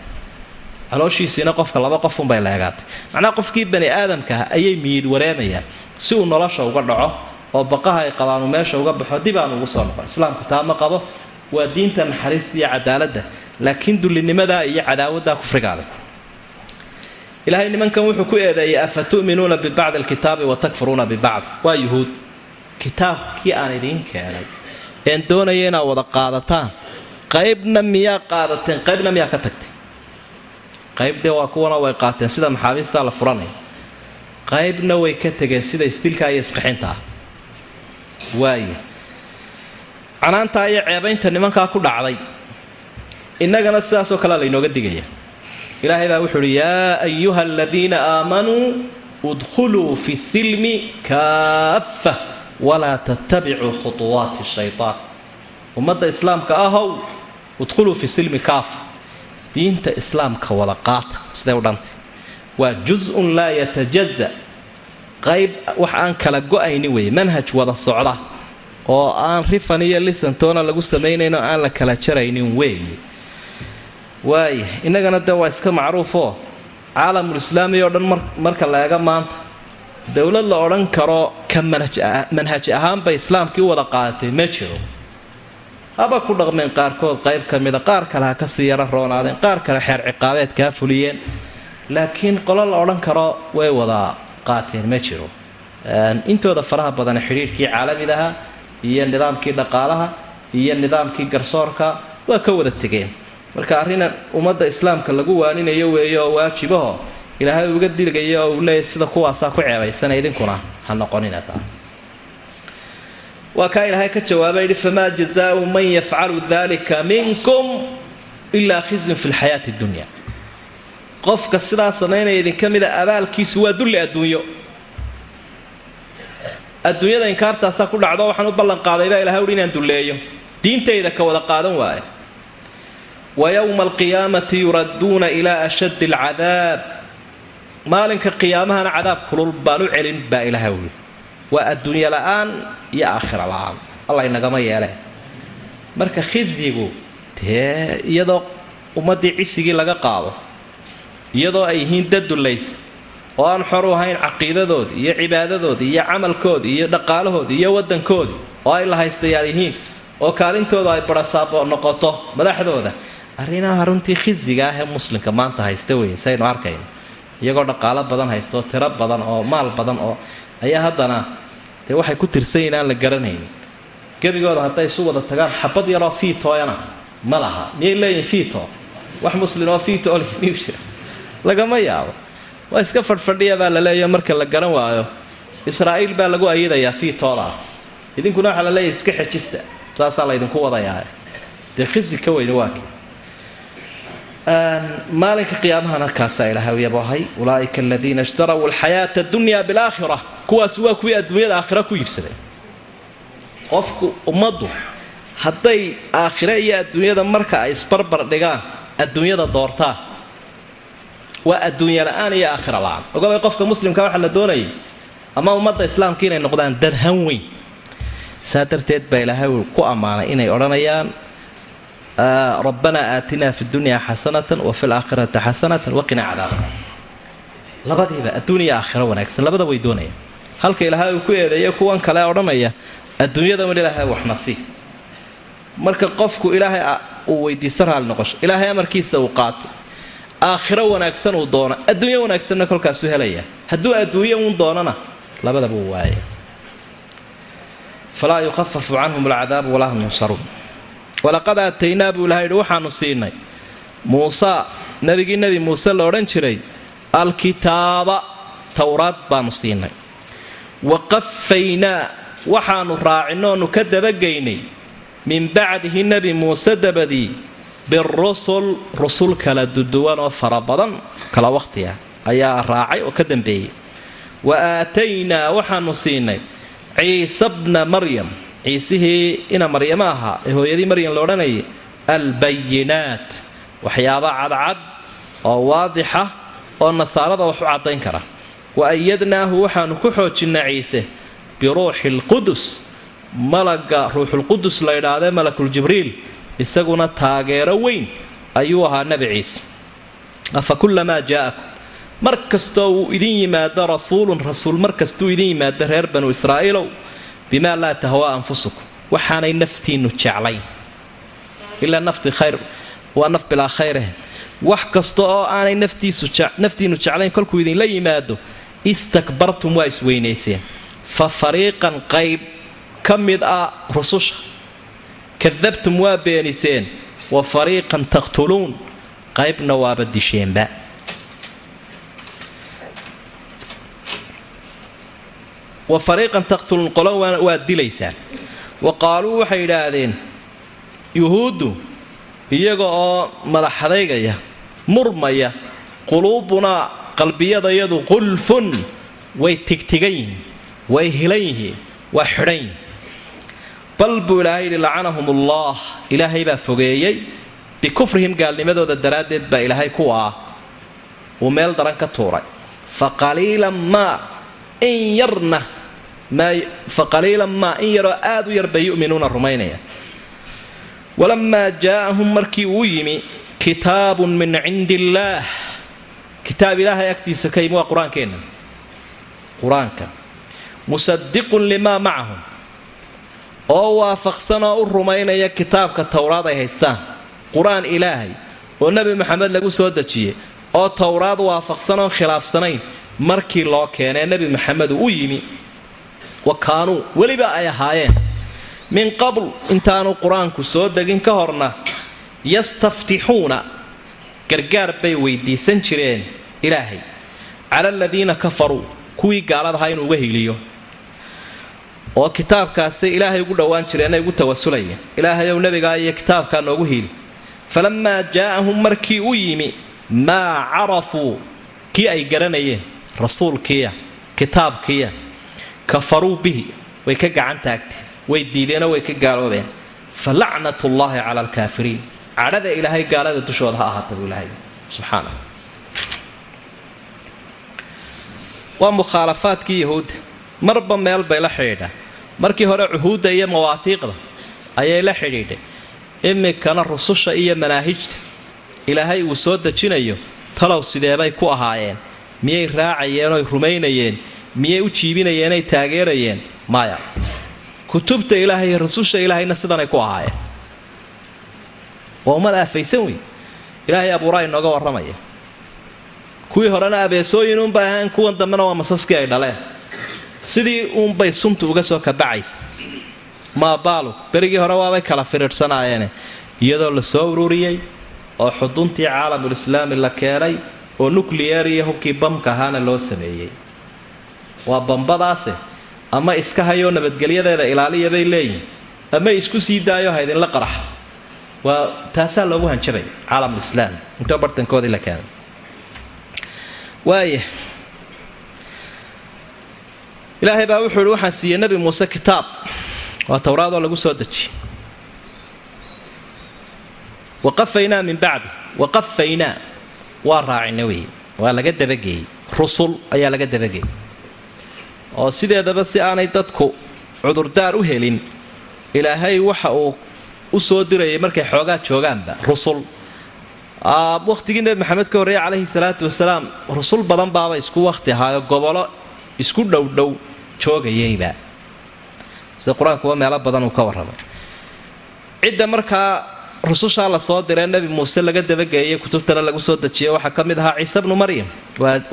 calooshiisiina qofka laba qofunbay leegaatay macnaha qofkii bani aadamkaah ayay miyid wareemayaan. Si uu nolosha uga dhaco oo baqaha ay qabaanu meesha uga baxo dib ugu soo noqon. Islaamku taa ma qabo. Waa diinta naxariista iyo cadaaladda laakiin dullinimadaa iyo cadaawaddaa kufrigaale ilaahay nimankan wuxuu ku eedeeyay afa tu'minuuna bibacdi alkitaabi wa takfuruuna bibacd waa yuhuud. Kitaabkii aan idiin keenay een doonaya inaad wada qaadataan. Qaybna miyaa qaadateen? Qaybna miyaa ka tagtay? Qayb dee waa kuwana way qaateen sida maxaabiistaa la furanaya qaybna way ka tegeen sida istilkaa iyo isqixinta ah. Waaya canaantaa iyo ceebaynta nimankaa ku dhacday innagana sidaasoo kalea laynooga digaya. Ilaahay baa wuxuu uhi yaa ayuha aladiina aamanuu udkhuluu fi silmi kaaffa walaa tattabicuu khutuwaati shaytaan. Ummadda islaamka ahow udkhuluu fi silmi kaafa diinta islaamka wada qaata siday u dhantay waa jus-un laa yatajaza qayb wax aan kala go'ayni weeye manhaj wada socda oo aan rifan iyo lisantoona lagu samaynayn oo aan la kala jaraynin weeye waaya innagana dee waa iska macruufoo caalamulislaami oo dhan marka la eega maanta dowlad la odhan karo ka manhaj ahaanba islaamkii u wada qaadatay ma jiro. Haba ku dhaqmeen qaarkood qayb ka mida qaar kale ha ka sii yaro roonaadeen qaar kale xeer ciqaabeed kaa fuliyeen. Laakiin qolo la odhan karo way wada qaateen ma jiro. Intooda faraha badan xidhiidhkii caalamidaha iyo nidaamkii dhaqaalaha iyo nidaamkii garsoorka waa ka wada tegeen marka arrina ummadda islaamka lagu waaninayo weeye oo waajibaho ilaahay uga dilgaya oo uu leeyahy sida kuwaasaa ku ceebaysana idinkuna ha noqonina taa. Waa kaa ilaahay ka jawaaba yidhi famaa jazaau man yafcalu dalika minkum ilaa khizyun fi lxayaati dunya. Qofka sidaa samaynaya idinka mida abaalkiisu waa dulli adduunyo. Adduunyada inkaartaasaa ku dhacdo waxaan u ballanqaaday baa ilahay uhi inaan dulleeyo. Diintayda ka wada qaadan waaye wa yowma alqiyaamati yuradduuna ilaa ashaddi alcadaab maalinka qiyaamahana cadaab kulul baan u celin baa ilahay uhi waa adduunyo la'aan iyo aakhira la'aan alla inagama yeele marka khizyigu dee iyadoo ummaddii cisigii laga qaado iyadoo ay yihiin dad dullaysa oo aan xor u ahayn caqiidadoodii iyo cibaadadoodii iyo camalkoodii iyo dhaqaalahoodii iyo waddankoodii oo ay la haystayaal yihiin oo kaalintooda ay barasaabo noqoto madaxdooda arrinaha runtii khisiga ah ee muslimka maanta haysta weeye saynu arkayno iyagoo dhaqaalo badan haysta oo tiro badan oo maal badan oo ayaa haddana dee waxay ku tirsan yihiin aan la garanaynin gebigooda hadday isu wada tagaan xabad yaroo fiitooyana ma laha. Miyay leeyihiin fiito wax muslin oo fiito jira lagama yaabo. Waa iska fadhfadhiya baa la leeya marka la garan waayo. Israa'iil baa lagu ayadayaa fiitooda idinkuna waxaa la leeyahay iska xejista saasaa laydinku wadayaa dee khisi ka weyni waa kii maalinka qiyaamahana kaasaa ilaahay yabohay ulaaika aladiina ishtaraw alxayaata adunya bilaakhira kuwaasi waa kuwii adduunyada aakhira ku iibsaday. Qofku ummaddu hadday aakhire iyo adduunyada marka ay isbarbar dhigaan adduunyada doortaan waa adduunya la'aan iyo aakhira la'aan. Ogabay qofka muslimka waxaa la doonayay ama ummadda islaamka inay noqdaan dad han weyn. Saa darteed baa ilaahay ku ammaanay inay odhanayaan rabbanaa aatinaa fi dunyaa xasanatan wa fi laakhirati xasanatan waqinaa cadaaba labadiiba adduuniya aakhiro wanaagsan labada way doonayaan halka ilaahay uu ku eedeeya kuwan kale odhanaya adduunyada ilaahay waxna marka qofku ilaahay uu weydiista raali noqosho ilaahay amarkiisa uu qaato aakhiro wanaagsan uu doono adduunyo wanaagsanna kolkaasuu helaya hadduu adduunyo uun doonana labadaba uu waaya falaa yukhafafu canhum alcadaabu walaa hum yunsaruun walaqad aataynaa buu ilahay yidhi waxaanu siinay muusa nebigii nebi muuse la odhan jiray alkitaaba towraad baanu siinay. Wa qafaynaa waxaanu raacinoonu ka dabageynay min bacdihi nebi muuse dabadii birusul rusul kala duduwan oo fara badan kala waqhti ah ayaa raacay oo ka dambeeyey wa aataynaa waxaanu siinay ciise bna maryam ciisihii ina maryamo ahaa ee hooyadii maryam la odhanayay albayinaat waxyaaba cadcad oo waadixa oo nasaarada wax u caddayn kara. Wa ayadnaahu waxaanu ku xoojinnay ciise biruuxi lqudus malaga ruuxulqudus la ydhaadee malakuljibriil isaguna taageero weyn ayuu ahaa nebi ciise. Afa kullamaa jaa'akum mar kastoo uu idin yimaado rasuulun rasuul mar kastuu idin yimaado reer banu israa'iilow bimaa laa tahwaa anfusukum. Waxaanay naftiinnu jeclayn. Ilaa nafti khayr waa naf bilaa khayreh wax kasta oo aanay naftiinnu jeclayn kolkuu idinla yimaado istakbartum waa isweynayseen fa fariiqan qayb ka mid ah rususha. Kadabtum waa beeniseen. Wa fariiqan taqtuluun qaybna waaba disheenba wa fariiqan taqtuluun qolo waa dilaysaan. Wa qaaluu waxay yidhaahdeen yuhuuddu iyaga oo madaxadaygaya murmaya quluubunaa qalbiyadayadu qulfun way tigtigan yihiin way hilan yihiin waa xidhan yihiin. Bal buu ilaahay yidhi lacanahum ullah ilaahay baa fogeeyey bikufrihim gaalnimadooda daraaddeed baa ilaahay kuwa ah. Uu meel daran ka tuuray. Fa qaliilan maa in yarna fa qaliilan maa in yaroo aad u yar bay yu'minuuna rumaynaya walamaa jaa'ahum markii uu yimi kitaabun min cindi illaah kitaab ilaahay agtiisa ka yimi waa qur'aankeenna qur'aanka musadiqun limaa macahum oo waafaqsan oo u rumaynaya kitaabka towraad ay haystaan qur'aan ilaahay oo nebi maxamed lagu soo dejiyey oo towraad waafaqsan oon khilaafsanayn markii loo keenee nebi maxamed uu u yimi wa kaanuu weliba ay ahaayeen. Min qabl intaanu qur'aanku soo degin ka horna yastaftixuuna gargaar bay weydiisan jireen ilaahay. Cala aladiina kafaruu kuwii gaaladahaa inuu uga hiliyo oo kitaabkaasay ilaahay ugu dhowaan jireenay ugu tawasulayeen ilaahayow nebigaa iyo kitaabkaa noogu hiili falammaa jaa'ahum markii u yimi maa carafuu kii ay garanayeen rasuulkiiya kitaabkiiya kafaruu bihi way ka gacan taagteen way diideenoo way ka gaaloobeen fa lacnatullaahi cala alkaafiriin. Cadhada ilaahay gaalada dushooda ha ahaata buu ilaahay subxaana waa mukhaalafaadkii yahuudda marba meel bay la xidhiidhaa markii hore cuhuudda iyo mawaafiiqda ayay la xidhiidhay. Iminkana rususha iyo manaahijta ilaahay uu soo dejinayo talow sideebay ku ahaayeen miyay raacayeen oy rumaynayeen miyay u jiibinayeenay taageerayeen? Maya. Kutubta ilaahay iyo rasusha ilaahayna sidanay ku ahaayeen. Waa ummad aafaysan wey ilaahay abuuraa inooga warramaya. Kuwii horena abeesooyin uunbay ahaan kuwan dambena waa masaskii ay dhaleen. Sidii uunbay suntu uga soo kabacaysa. Maabaalu berigii hore waabay kala firiidhsanaayeene iyadoo la soo ururiyey oo xuduntii caalamulislaami la keenay oo nuclear iyo hubkii bamka ahaana loo sameeyey. Waa bambadaase ama iska hayoo nabadgelyadeeda ilaaliya bay leeyihiin ama isku sii daayo ha idinla qarax. Waa taasaa loogu hanjabay caalamulislaam intoo bartankoodii la keenay. Waaya ilaahay baa wuxuu ihi waxaan siiyey nebi muuse kitaab. Waa towraadoo lagu soo dejiyey waqafaynaa min bacdi waqafaynaa waa raacina wey waa laga dabageeyey. Rusul ayaa laga dabageeyey. Oo sideedaba si aanay dadku cudurdaar u helin ilaahay waxa uu u soo dirayay markay xoogaa joogaanba. Rusul. Wakhtigii nebi maxamed ka horreeye calayhi salaatu wasalaam rusul badan baaba isku wakhti ahaayo gobolo isku dhowdhow joogayayba sida qur'aankuba meelo badan uu ka warramay cidda markaa rusushaa la soo diree nebi muuse laga dabageeyay kutubtana lagu soo dejiyay waxaa ka mid ahaa ciise bnu maryam.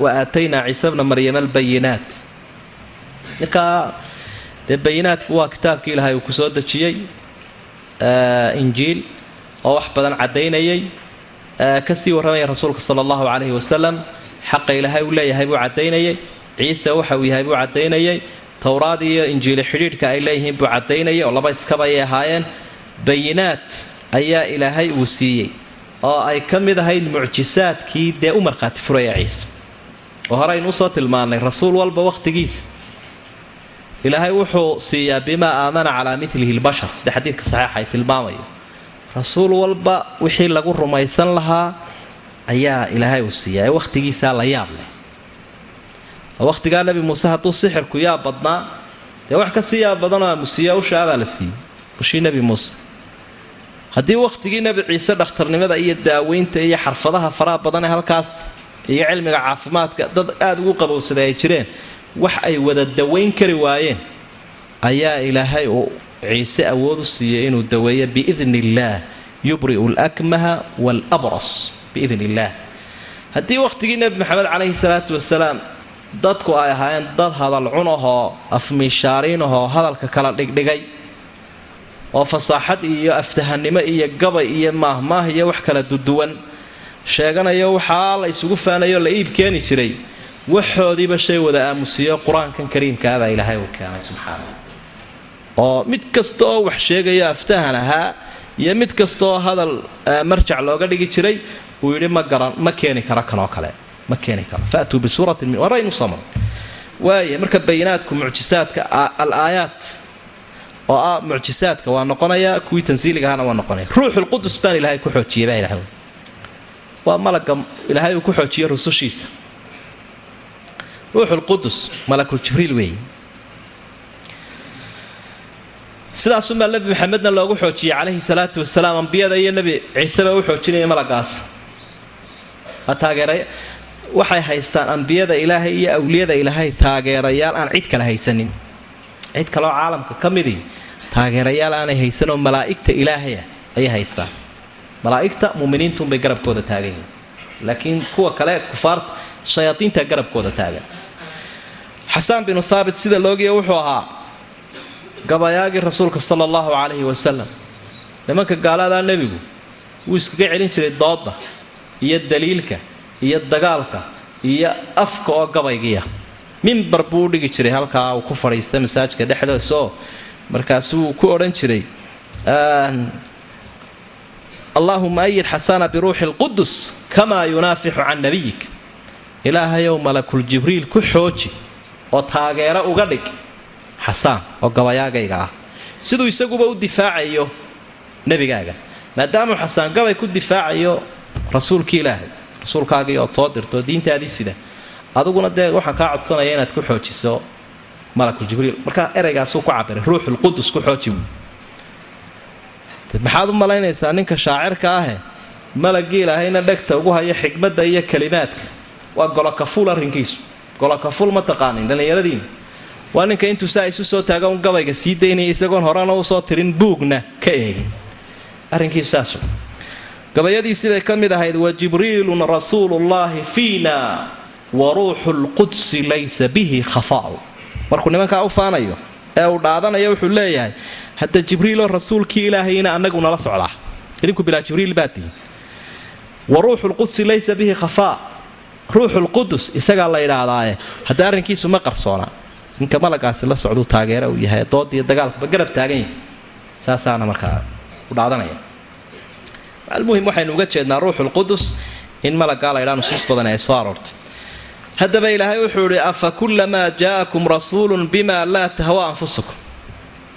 Wa aataynaa ciise bna maryam albayinaat. Markaa dee bayinaatku waa kitaabkii ilaahay uu ku soo dejiyey injiil oo wax badan caddaynayay ka sii warramaya rasuulka sala allahu calayhi wasalam xaqa ilaahay uu leeyahay buu caddaynayay ciise waxa uu yahay buu caddaynayay towraad iyo injiili xidhiidhka ay leeyihiin buu caddaynayay oo laba iskaba ayay ahaayeen. Bayinaat ayaa ilaahay uu siiyey oo ay ka mid ahayd mucjisaadkii dee u markhaati furaya ciise. Oo hore aynu u soo tilmaannay rasuul walba wakhtigiisa ilaahay wuxuu siiyaa bimaa aamana calaa milihi lbashar sida xadiidka saxiixa ay tilmaamayo. Rasuul walba wixii lagu rumaysan lahaa ayaa ilaahay uu siiyaa ee wakhtigiisaa la yaab leh. Wakhtigaa nebi muuse hadduu sixirku yaa badnaa dee wax ka sii yaab badanoo aamusiiya ushaabaa la siiyey. Bushii nebi muuse haddii wakhtigii nebi ciise dhakhtarnimada iyo daaweynta iyo xarfadaha faraha badan ee halkaas iyo cilmiga caafimaadka dad aada ugu qabowsaday ay jireen wax ay wada dawayn kari waayeen ayaa ilaahay uu ciise awood u siiyey inuu daweeyo biidni illaah yubri'u lakmaha waalabras biidni illaah haddii wakhtigii nebi maxamed calayhi salaatu wasalaam dadku ay ahaayeen dad hadal cunahoo afmiishaariinahoo hadalka kala dhigdhigay oo fasaaxad iyo aftahannimo iyo gabay iyo maahmaah iyo wax kala duduwan sheeganayo waxaa la isugu faanayo la iib keeni jiray. Waxoodiiba shay wada aamusiiyo qur'aankan kariimkaabaa ilaahay uu keenay subxaana oo mid kasta oo wax sheegayo aftahan ahaa iyo mid kastaoo hadal marjac looga dhigi jiray uu yidhi ma keeni karo kanoo kale ma keeni karo. Faatuu bisuuratin min waraynu samar. Waaya marka bayinaadku mucjisaadka al aayaat oo ah mucjisaadka waa noqonaya kuwii tansiiligahana waa noqonaya. Ruuxulqudus baan ilaahay ku xoojiyey baa ilahay waa malaga ilaahay uu ku xoojiye rusushiisa. Ruuxulqudus malakul jibriil weeye. Sidaasumaa nebi maxamedna loogu xoojiyey calayhi salaatu wasalaam ambiyada iyo nebi ciiseba u xoojinaya malagaas. Taageera waxay haystaan ambiyada ilaahay iyo awliyada ilaahay taageerayaal aan cid kale haysanin. Cid kaloo caalamka ka midii taageerayaal aanay haysanoo malaa'igta ilaahaya ayay haystaan. Malaa'igta muminiintuunbay garabkooda taagan yihiin. Laakiin kuwa kale kufaarta shayaadiinta garabkooda taagan. Xasaan binu haabit sida loogiya wuxuu ahaa gabayaagii rasuulka sala allahu calayhi wasalam nimanka gaaladaa nebigu wuu iskaga celin jiray dooda iyo daliilka iyo dagaalka iyo afka oo gabaygiya. Mimbar buu u dhigi jiray halkaa uu ku fadhiista masaajka dhexdiisa oo markaasuu ku odhan jiray allaahuma ayid xasana biruuxi lqudus kamaa yunaafixu can nabiyik ilaahayow malakul jibriil ku xooji oo taageero uga dhig xasaan oo gabayaagayga ah. Siduu isaguba u difaacayo nebigaaga maadaamuu xasaan gabay ku difaacayo rasuulkii ilaahay. Rasuulkaagii ood soo dirto diintaadii sida. Aduguna dee waxaan kaa codsanaya inaad ku xoojiso malakul jibriil. Markaa maxaad u malaynaysaa ninka shaacirka ahe malagii ilaahayna dhegta ugu haya xikmadda iyo kalimaadka waa golokafuul arrinkiisu. Golokafuul ma taqaanin dhallinyaradiina waa ninka intuu saa isu soo taaga un gabayga sii daynaya isagoon horena u soo tirin buugna ka eegin. Arrinkiisu saas gabayadiisibay ka mid ahayd wa jibriilun rasuulullaahi fiina wa ruuxu lqudsi laysa bihi khafaa'u markuu nimankaa u faanayo ee uu dhaadanayo wuxuu leeyahay hadda jibriiloo rasuulkii ilaahayna anagu nala socdaa. Idinku bilaa jibriil baa tihi wa ruuxu lqudsi laysa bihi khafaa. Ruuxulqudus isagaa la yidhaahdaaye hadda arrinkiisu ma qarsoona ninka malagaasi la socduu taageera uu yahay doodiiyo dagaalkaba garab taagan yahay. Saasaana markaa u dhaadanaya. Almuhim waxaynu uga jeednaa ruuxulqudus in malagaa laydhaa nusuus badan ay soo aroortay haddaba ilaahay wuxuu idhi afa kullamaa jaa'akum rasuulun bima laa tahwa anfusukum.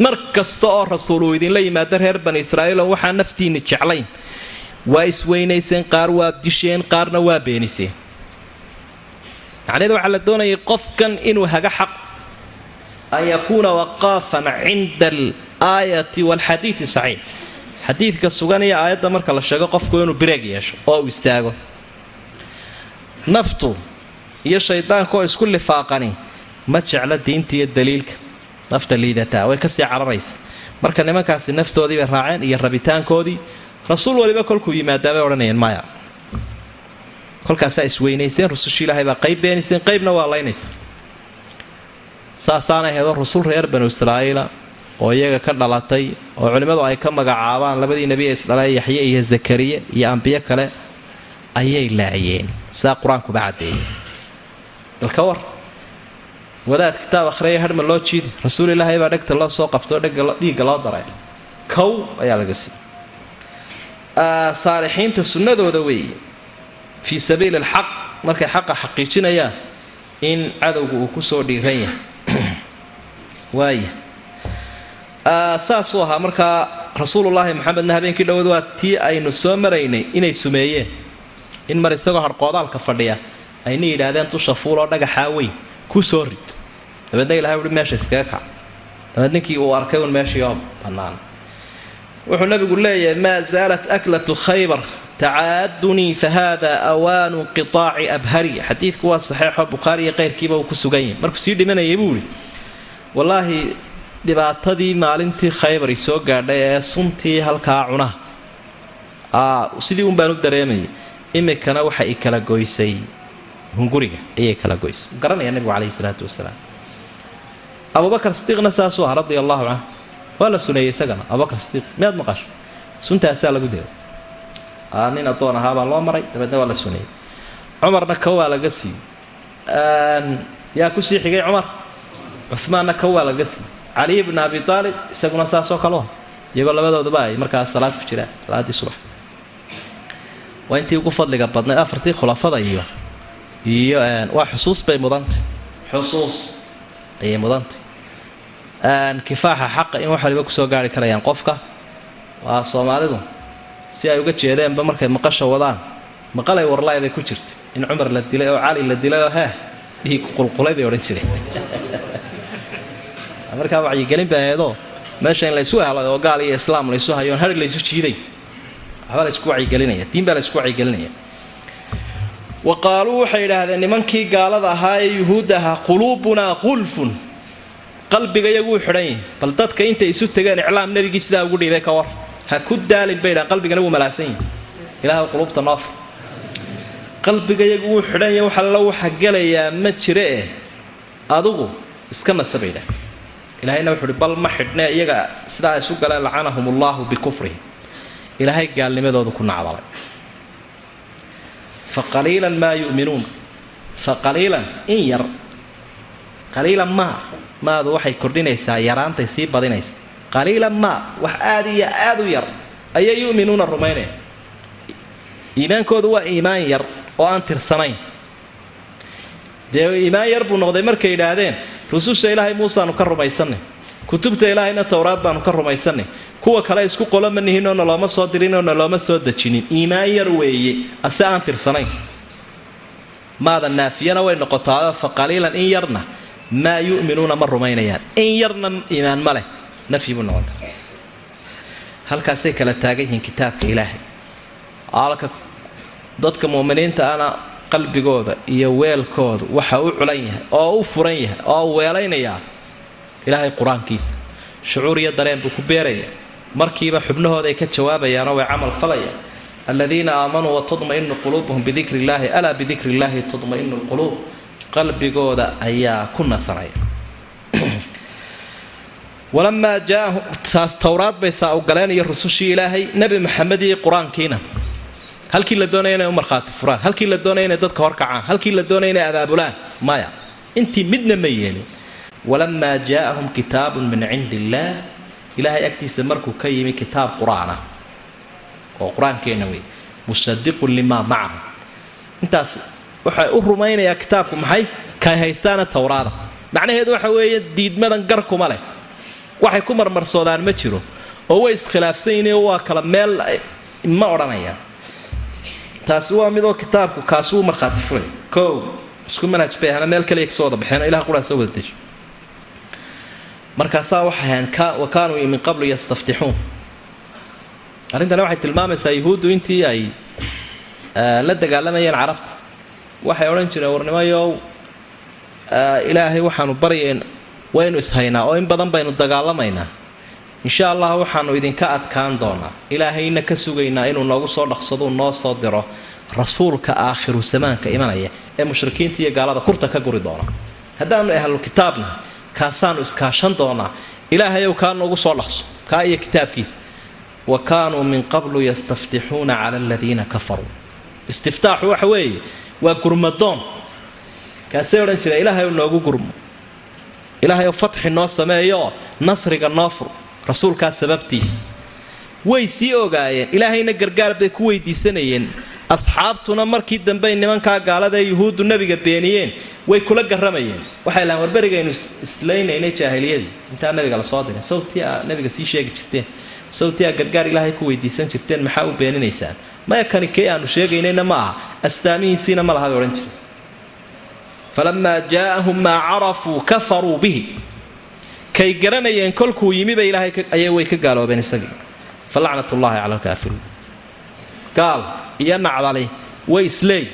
Mar kasta oo rasuul uu idinla yimaado reer bani israa'iiloo waxaa naftiinni jeclayn. Waa isweynayseen qaar waa disheen qaarna waa beeniseen. Macnaheeda waxaa la doonayay qofkan inuu haga xaq an yakuuna waqaafan cinda alaayati waalxadiidi saxiix. Xadiidka sugan iyo aayadda marka la sheego qofku inuu bireeg yeesho oo uu istaago. Naftu iyo shaydaanka oo isku lifaaqani ma jecla diinta iyo daliilka. Nafta liidataa way ka sii cararaysa. Marka nimankaasi naftoodii bay raaceen iyo rabitaankoodii rasuul waliba kolkuu yimaadaa bay odhanayeen maya. Kolkaasaa isweynayseen rusushii ilaahay baa qayb beenayseen qaybna waa laynaysa saasaana aheedo rusul reer banu israa'iila oo iyaga ka dhalatay oo culimmadu ay ka magacaabaan labadii nebi ee isdhalee yaxye iyo zakariya iyo ambiyo kale ayay laayeen. Sidaa qur'aankuba dalka war. Wadaad kitaab akhriya hadhma loo jiidi rasuul ilaahay baa dhegta loo soo qabto dhiigga loo daray. Kow ayaa laga siiyey. Saalixiinta sunnadooda weeye. Fii sabiili alxaq markay xaqa xaqiijinayaan in cadowga uu ku soo dhiiran yahay. Waaya saasuu ahaa markaa rasuulullaahi maxamedna habeenkii dhowad waa tii aynu soo maraynay inay sumeeyeen. In mar isagoo harqoodaalka fadhiya ayna yidhaahdeen dusha fuuloo dhagaxaa weyn. Ku soo rid. Dabeedna ilahay uhi meesha iskaga kac dabeed ninkii uu arkay un meeshii oo bannaan. Wuxuu nabigu leeyahay maa zaalat aklatu khaybar tacaadunii fa hada awaanu inqitaaci abhari xadiidku waa saxeexo bukhaari iyo keyrkiiba uu ku sugan yahay. Markuu sii dhimanayay buu ihi wallaahi dhibaatadii maalintii khaybar i gaadhay ee suntii halkaa cunaha sidii un baan u dareemayay imikana waxa i kala goysay hunguriga ayay kala goysay garanaya nabigu caleyhi salaatu wasalaam. Abubakar sidiiqna saasuu ah radia allahu canhu waa la suneeyey isagana abubakar sidiiq miyaad maqasho? Suntaasaa lagu dila nin addoon ahaabaa loo maray dabeedna waa la suneeyey. Cumarna ka waa laga siiyey yaa ku sii xigay cumar? Cumaanna ka waa laga siiyey caliy bna abi aalib isaguna saasoo kaleo iyagoo labadooduba ay markaas salaad ku jiraan salaaddii subax. Waa intii ugu fadliga badnayd afartii khulafada iyo iyo waa xusuus bay mudantay. Xusuus. Ayay mudantay. Kifaaxa xaqa in wax waliba ku soo gaari karayaan qofka. Waa soomaalidu. Si ay uga jeedeenba markay maqasha wadaan maqalay warlaay bay ku jirtay. In cumar la dilay oo cali la dilay oo heh dhiig qulqulay bay odhan jireen. Markaa wacyigelin bay ahaydoo meesha in laysu helay oo gaal iyo islaam laysu hayoon hari laysu jiiday. Waxbaa laysku wacyigelinaya diin baa laysku wacyigelinaya wa qaaluu waxay yidhaahdeen nimankii gaalada ahaa ee yuhuudda ahaa quluubunaa qulfun qalbiga iyaguu xidhan yahi bal dadka intay isu tegeen iclaam nebigii sidaa ugu dhiibay ka war. Ha ku daalin bay dhahan qalbigana wuu malaasan yahi ilaah quluubta noofa qalbiga iyagu wuu xidhan yahi wax allo waxa gelayaa ma jire eh adugu iska nasa bay dhahan ilaahayna wuxuu uhi bal ma xidhne iyaga sidaa isu galeen lacanahum allaahu bikufrihim ilaahay gaalnimadoodu ku nacdalay fa qaliilan maa yu'minuun fa qaliilan in yar. Qaliilan maa maadu waxay kordhinaysaa yaraantay sii badinaysa. Qaliilan maa wax aada iyo aada u yar. Ayay yu'minuuna rumaynaya iimaankoodu waa iimaan yar oo aan tirsanayn. Dee iimaan yar buu noqday markay yidhaahdeen rususha ilaahay muusaanu ka rumaysanay. Kutubta ilaahayna towraad baanu ka rumaysanay kuwa kale isku qolo ma nihinoo nalooma soo dirinoo nalooma soo dejinin. Iimaan yar weeye ase aan tirsanayn. Maada naafiyana way noqotaa fa in yarna maa yu'minuuna ma rumaynayaan. In yarna iimaan ma leh nafyi buu noqon kara halkaasay kala taagan yihiin kitaabka ilaahay. Alka dadka mu'miniinta ana qalbigooda iyo weelkooda waxa u culan yahay oo u furan yahay oo weelaynayaa ilaahay qur'aankiisa. Shucuur iyo dareen buu ku beeraya markiiba xubnahooda ay ka jawaabayaanoo way camal falayaan aladiina aamanuu watadma'inu quluubuhum bidikri illaahi alaa bidikri illaahi tadma'inu lquluub. Qalbigooda ayaa ku nasanaya walamaa jaaahum saas towraad bay saa u galeen iyo rusushii ilaahay nebi maxamed iyo qur'aankiina. Halkii la doonaya inay u markhaati furaan halkii la doonaya inay dadka horkacaan halkii la doonaya inay abaabulaan maya intii midna ma yeelin. Walamaa jaaahum kitaabun min cindi illaah ilaahay agtiisa markuu ka yimi kitaab qur'aanah oo qur'aankeenna wey musadiqun limaa macahu intaas waxay u rumaynayaa kitaabku maxay? Kay haystaana towraada macnaheedu waxa weeye diidmadan gar kuma leh. Waxay ku marmarsoodaan ma jiro. Oo way iskhilaafsan yihiin waa kala meel ma odhanayaan. Taasi waa midoo kitaabku kaasi uu markhaati furay kow isku manhaj bay ahana meel kaliya ka soo wada baxeen. Ilaha qura soo wada deji markaasaa waxay ahayn wa kaanuu min qablu yastaftixuun. Arrintani waxay tilmaamaysaa yuhuuddu intii ay la dagaalamayeen carabta. Waxay odhan jireen warnimayow ilaahay waxaanu baryayn waynu ishaynaa oo in badan baynu dagaalamaynaa. Insha allah waxaanu idinka adkaan doonaa. Ilaahayna ka sugaynaa inuu noogu soo dhaqsaduu noo soo diro rasuulka aakhiru zamaanka imanaya ee mushrikiinta iyo gaalada kurta ka guri doona. Haddaanu ahlu kitaabna kaasaanu iskaashan doonaa. Ilaahayow kaa noogu soo dhaqso kaa iyo kitaabkiisa. Wa kaanuu min qablu yastaftixuuna cala aladiina kafaruu. Istiftaaxu waxa weeye waa gurmadoon. Kaasay odhan jireen ilaahay noogu gurmo. Ilaahay fatxi noo sameeyooo nasriga noo fur rasuulkaa sababtiisa. Way sii ogaayeen ilaahayna gargaar bay ku weydiisanayeen asxaabtuna markii dambey nimankaa gaalada ee yuhuuddu nebiga beeniyeen way kula garamayeen waxay lahaan warberigaynu islaynaynay jaahiliyadii. Intaa nabiga la soo diray sawtii nabiga sii sheegi jirteen. Sawtii aa gargaar ilaahay ku weydiisan jirteen. Maxaa u beeninaysaan maya kani kee aanu sheegaynayna ma aha. Astaamihiisiina ma laha bay odhan jireen falamaa jaaahum maa carafuu kafaruu bihi. Kay garanayeen kolkuu yimiba ilaahay ayay way ka gaaloobeen isagii. Fa lacnat ullaahi cala alkaafiriin gaal iyo nacdali way isleey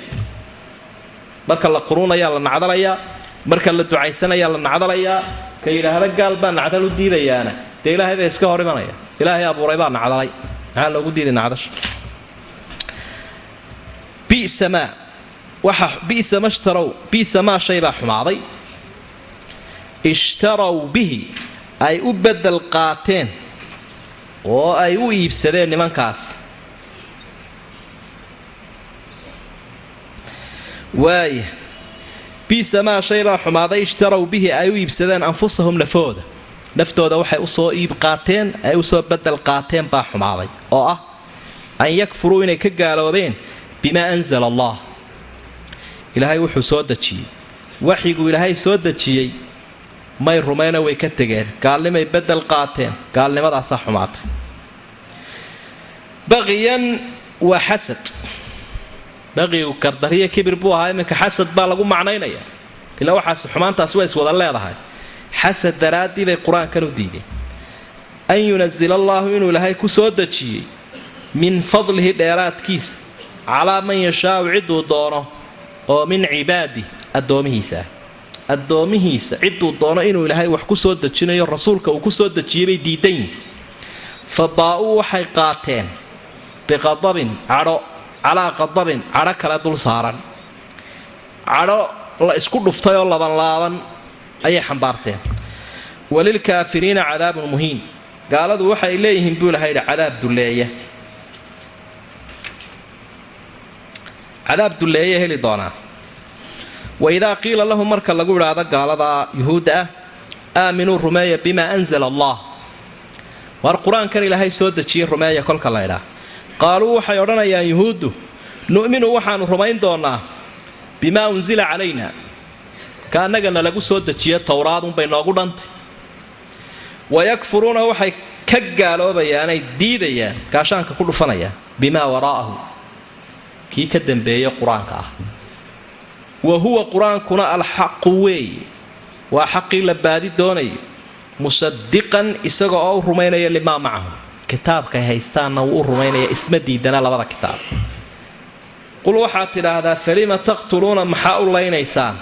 marka la quruunayaa la nacdalayaa marka la ducaysanayaa la nacdalayaa ka yidhaahda gaal baa nacdal u diidayaana. Dee ilaahay baa iska hor imanaya ilaahay abuuray baa nacdalay. Maxaa loogu diiday nacdasha? Bi'samaa waxa bi'sa ma shtarow bi'sa maa shay baa xumaaday. Ishtarow bihi. Ay u beddel qaateen. Oo ay u iibsadeen nimankaas waaya bi'sa maa shay baa xumaaday ishtarow bihi ay u iibsadeen anfusahum nafooda naftooda waxay u soo iib qaateen ay u soo beddel qaateen baa xumaaday oo ah an yakfuruu inay ka gaaloobeen bimaa anzala allah. Ilaahay wuxuu soo dejiyey. Waxyiguu ilaahay soo dejiyey may rumayna way ka tegeen gaalnimay beddel qaateen gaalnimadaasaa xumaatay. Baqiyan waa xasad baqigu kardariya kibir buu ahaa iminka xasad baa lagu macnaynaya. Ilaa waxaas xumaantaas waa iswada leedahay. Xasad daraaddii bay qur'aankan u diideen. An yunasila allaahu inuu ilaahay ku soo dejiyey min fadlihi dheeraadkiisa calaa man yashaau cidduu doono oo min cibaadi addoomihiisa. Addoomihiisa cidduu doono inuu ilaahay wax ku soo dejinayo rasuulka uu ku soo dejiyey bay diidan yihiin fa baa-uu waxay qaateen biqadabin cadho calaa qadabin cadho kale dul saaran. Cadho la isku dhuftay oo labanlaaban ayay xambaarteen. Walilkaafiriina cadaabun muhiin. Gaaladu waxay leeyihiin buu ilahay yidhi cadaab dulleeya cadaab dulleeya heli doonaa wa idaa qiila lahu marka lagu idhaahdo gaalada yuhuudda ah aaminuu rumeeya bimaa anzala allah. Waar qur'aankan ilaahay soo dejiyey rumeeya kolka la ydhaa qaaluu waxay odhanayaan yuhuuddu nu'minu waxaanu rumayn doonnaa bimaa unsila calayna ka annagana lagu soo dejiyo towraadunbay noogu dhantay. Wayakfuruuna waxay ka gaaloobayaanay diidayaan gaashaanka ku dhufanayaan bimaa waraa'ahu kii ka dambeeye qur'aanka ah. Wa huwa qur'aankuna alxaqu weeye waa xaqii la baadi doonayo musadiqan isaga oo u rumaynaya limaa macahu kitaabkay haystaanna wuu u rumaynaya isma diidana labada kitaab. Qul waxaad tidhaahdaa falima taqtuluuna maxaa u laynaysaan?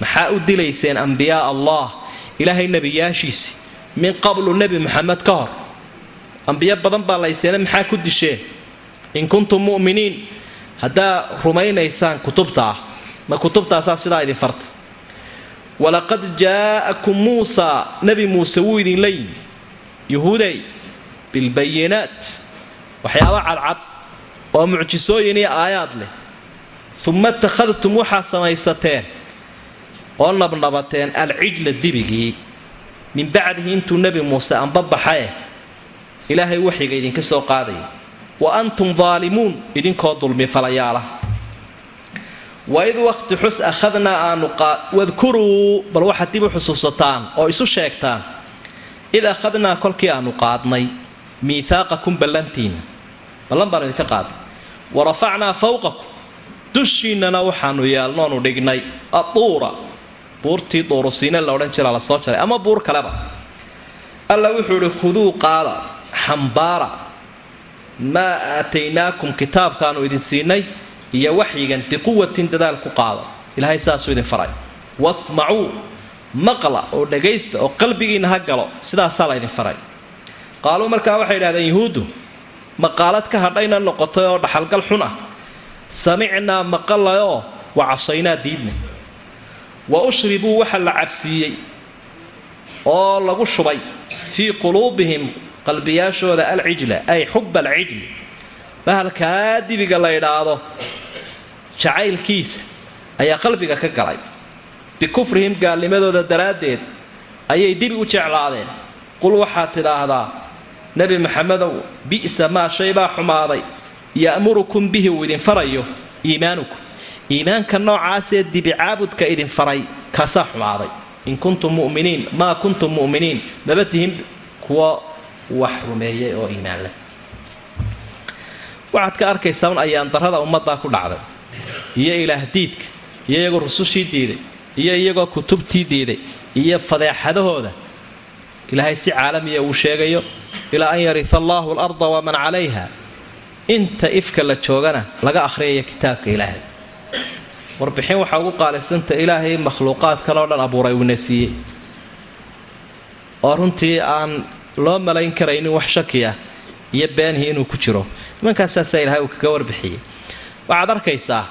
Maxaa u dilayseen ambiyaa allah ilaahay nebiyaashiisi min qablu nebi maxamed ka hor? Ambiyo badan baa layseena maxaa ku disheen in kuntum mu'miniin. Haddaa rumaynaysaan kutubta ah ma kutubtaasaa sidaa idin farta walaqad jaa'akum muusaa nebi muuse wuu idinla yimi yuhuuday bilbayinaat waxyaaba cadcad oo mucjisooyin iyo aayaad leh uma ittakhadtum waxaa samaysateen oo nabnabateen alcijla dibigii min bacdihi intuu nebi muuse anbabaxae ilaahay waxyiga idinka soo qaadaya wa antum daalimuun idinkoo dulmi falayaala waid waqti xus akhadnaa aanu wadkuruu bal waxaad dib u xusuusataan oo isu sheegtaan id akhadnaa kolkii aanu qaadnay miihaaqakum ballantiinna ballan baanu idinka qaadnay wa fawqakum. Dushiinnana waxaanu yeelnoonu dhignay. Atuura. Buurtii duurusiine la odhan jira la soo jaray. Ama buur kaleba. Alla wuxuu idhi khuduu qaada xambaara. Maa aataynaakum kitaabkaanu idin siinay iyo waxyigan biquwatin dadaal ku qaada. Ilaahay saasuu idin faray. Wasmacuu. Maqla oo dhagaysta oo qalbigiinna ha galo. Sidaasaa la ydin faray qaaluu markaa waxay idhahdeen yuhuuddu maqaalad ka hadhayna noqotay oo dhaxalgal xun ah. Samicnaa maqalayoo wa casaynaa diidna. Wa ushribuu waxa la cabsiiyey oo lagu shubay fii quluubihim qalbiyaashooda alcijla ay xuba alcijli bahalkaa dibiga la idhaahdo jacaylkiisa ayaa qalbiga ka galay. Bikufrihim gaalnimadooda daraaddeed ayay dibi u jeclaadeen. Qul waxaad tidhaahdaa nebi maxamedow bi'sa maa shay baa xumaaday. Ya'murukum bihi uu idin farayo iimaanukum iimaanka noocaasee dibi caabudka idin faray kaasaa xumaaday. In kuntum muminiin maa kuntum mu'miniin. Maba tihin kuwa wax rumeeyay oo iimaan leh. Waxaad ka arkaysaa un ayaandarrada ummaddaa ku dhacday. Iyo ilaah diidka iyo iyagoo rusushii diiday iyo iyagoo kutubtii diiday iyo fadeexadahooda. Ilaahay si caalamiya uu sheegayo ilaa an yarisa allaahu alarda waman calayha inta ifka la joogana laga akhriyaya kitaabka ilaahay warbixin waxaa ugu qaalisanta ilaahay makhluuqaad kaleo dhan abuuray uuna siiyey oo runtii aan loo malayn karaynin wax shaki ah iyo beenhii inuu ku jiro nimankaassaasaa ilahay uu kaga warbixiyey waxaad arkaysaa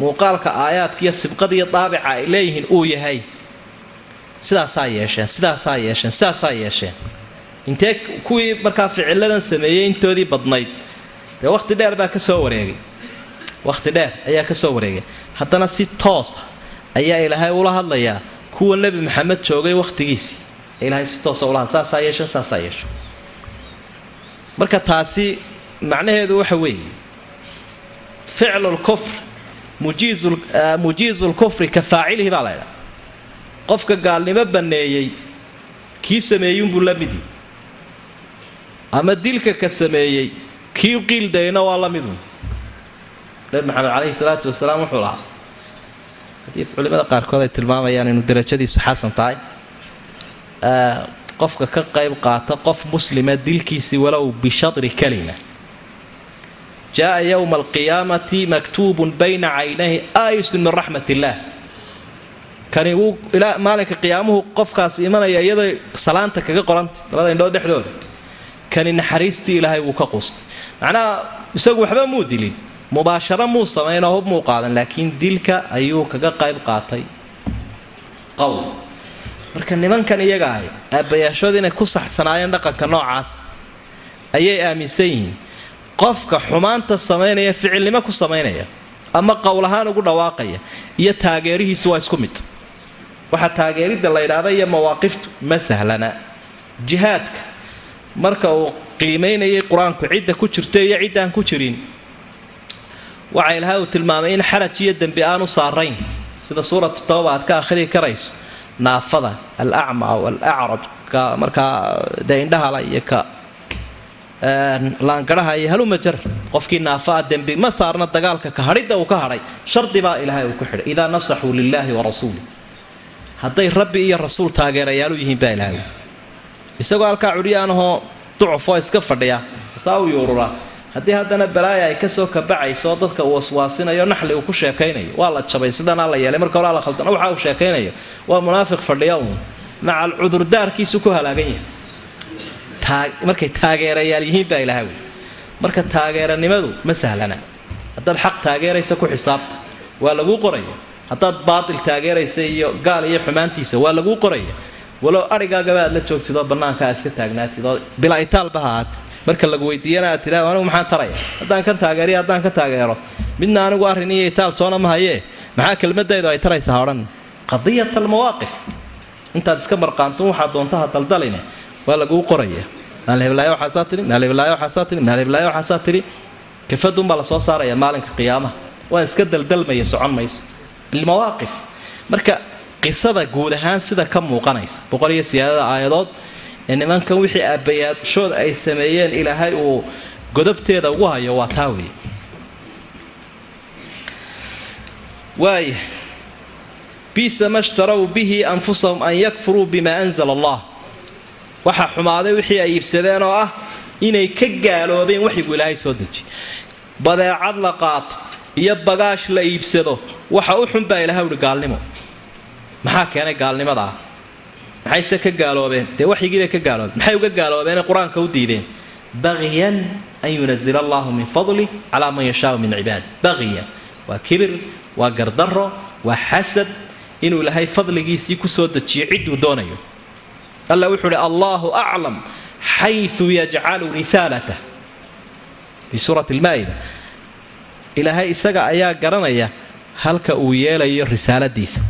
muuqaalka aayaadka iyo sibqada iyo daabica ay leeyihiin uu yahay sidaasaa yeesheen sidaasaa yeesheen sidaasaa yeesheen intee kuwii markaa ficiladan sameeyey intoodii badnayd? Dee wakhti dheer baa ka soo wareegay. Wakhti dheer ayaa ka soo wareegay. Haddana si toosa ayaa ilaahay ula hadlayaa kuwa nebi maxamed joogay wakhtigiisii ilaahay si toosa ula hadla saasaa yeesheen saasaa yeesheen marka taasi macnaheedu waxa weeye. Ficlu lkufr lkufri ka faacilihi baa laydhaa qofka gaalnimo banneeyey kii sameeyuunbuu la midi ama dilka ka sameeyey kii qiildayna waa la midu. Nabi maxamed caleyhi salaatu wasalaam wuxuu lahaa. Haddii culimada qaarkood ay tilmaamayaan inuu darajadiisu xasan tahay qofka ka qayb qaata qof muslima dilkiisii walow bishadri kalima. Jaaa yowma alqiyaamati maktuubun bayna caynayhi aayisun min raxmat illaah kani wuu maalinka qiyaamuhu qofkaas imanaya iyadoo salaanta kaga qoranta labada indhood dhexdooda kani naxariistii ilaahay wuu ka quustay macnaha isagu waxba muu dilin. Mubaasharo muu samaynoo hub muu qaadan laakiin dilka ayuu kaga qayb qaatay. Qowl marka nimankan iyaga ahy aabbayaashood inay ku saxsanaayeen dhaqanka noocaas ayay aaminsan yihiin. Qofka xumaanta samaynaya ficilnimo ku samaynaya ama qowl ahaan ugu dhawaaqaya iyo taageerihiisu waa isku mid. Waxaa taageeridda la ydhaahda iyo mawaaqiftu ma sahlana. Jihaadka marka uu qiimaynayay qur'aanku cidda ku jirta iyo ciddaan ku jirin. Waxa ilaahay uu tilmaamay in xaraj iyo dembi aanu saarayn. Sida suuratu tawba aad ka akhriyi karayso. Naafada al acma aw al acraj ka markaa dee iyo ka laangaraha iyo halumajar qofkii naafaa dembi ma saarna dagaalka ka hadhidda uu ka hadhay. Shardi baa ilaahay uu ku xidhay. Idaa nasaxuu lilaahi wa rasuuli hadday rabbi iyo rasuul taageerayaalu yihiin baa ilaahay isagoo halkaa cudhiyaanahoo ducufoo iska fadhiya. Saa u yuururaa haddii haddana balaaya ay ka soo kabacayso dadka uu waswaasinayo naxli uu ku sheekaynayo. Waa la jabay sidanaa la yeelay. Marka hore la khaldana waxa uu sheekaynayo. Waa munaafiq fadhiya uun. Macal cudurdaarkiisu ku halaagan yahay. Markay taageerayaal yihiin baa ilaahay marka taageeranimadu ma sahlana. Haddaad xaq taageeraysa ku xisaabta waa laguu qoraya haddaad baatil taageeraysa iyo gaal iyo xumaantiisa waa laguu qoraya walow adhigaagaba aad la joogtid oo bannaanka aad iska taagnaatid oo bilaa itaalba ha ahaat. Marka lagu weydiiyana aad tidhahdo anigu maxaan taraya haddaan ka taageeriyo haddaan ka taageero. Midna anigu arrin iyo itaal toona ma hayee maxaa kelmadaydu ay taraysa ha qadiyat almawaaqif intaad iska marqaanto waxaa doontaha daldaline waa laguu qoraya. Maalheblaayo waxaasaa tii maalheblaayo waxaasaa tii maalheblaayo waxaasaa tidhi kafadunbaa la soo saaraya maalinka qiyaamaha. Waan iska daldalmaya socon mayso. Almawaaqif marka qisada guud ahaan sida ka muuqanaysa. Boqol iyo siyaadada aayadood ee nimankan wixii aabbayaashood ay sameeyeen ilaahay uu godobteeda ugu hayo waa taa weeye. Waaya bisa ma shtarow bihi anfusahum an yakfuruu bima anzala allah. Waxaa xumaaday wixii ay iibsadeen oo ah inay ka gaaloobeen waxyigu ilaahay soo deji. Badeecad la qaato iyo bagaash la iibsado waxa u xun baa ilahay uhi gaalnimo maxaa keenay gaalnimadaa maxayse ka gaaloobeen? Dee waxyigiibay ka gaaloobeen. Maxay uga gaaloobeen qur'aanka u diideen? Bagyan an yunazila allahu min fadli calaa man yashaau min cibaad. Bagyan waa kibir waa gardaro waa xasad inuu ilaahay fadligiisii ku soo dejiyo cidduu doonayo. Alla wuxuu uhi allahu aclam xayu yajcalu risaalatah fii suurati lmaa'ida ilaahay isaga ayaa garanaya halka uu yeelayo risaaladiisa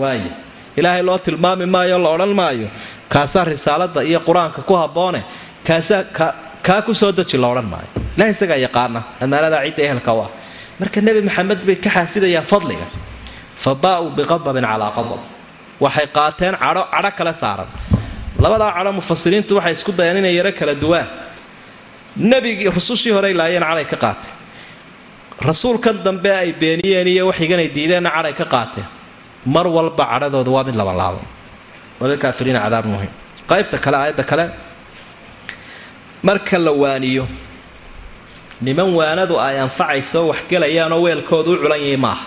waaya ilaahay loo tilmaami maayo la odhan maayo. Kaasaa risaalada iyo qur'aanka ku habboone kaasaa kaa ku soo deji la odhan maayo. Ilahay isagaa yaqaana ammaanadaa cidda ehelka u ah marka nebi maxamed bay ka xaasidayaan fadliga. Fa baa-uu biqadabin calaa qadab. Waxay qaateen cadho cadho kale saaran. Labadaa cadho mufasiriintu waxay isku dayaan inay yaro kala duwaan. Nebigii rusushii horey laayeen cadhay ka qaatay. Rasuulkan dambe ay beeniyeen iyo waxyiganay diideenna cadhay ka qaateen mar walba cadhadooda waa mid labanlaabo walilkaafiriina cadaab muhiim qaybta kale aayadda kale marka la waaniyo niman waanadu ay anfacayso waxgelayaanoo weelkoodu u culan yahay maaha.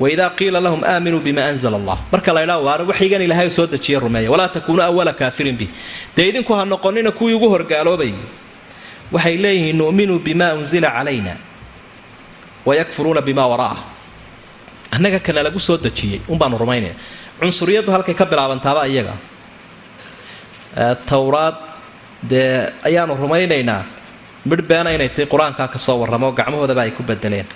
Waidaa qiila lahum aaminuu bima anzala allah marka laydhaa waara waxyigan ilaahay soo dejiye rumeeya. Walaa takuunuu awala kaafirin bih dee idinku ha noqonina kuwii ugu horgaaloobayay waxay leeyihiin nu'minuu bima unzila calayna wayakfuruuna bima wara'ah annaga kana lagu soo dejiyey unbaanu rumaynaya cunsuriyaddu halkay ka bilaabantaaba iyaga. Towraad dee ayaanu rumaynaynaa. Midh beena inay tahay qur'aankaa ka soo warramo gacmahoodaba ay ku bedeleen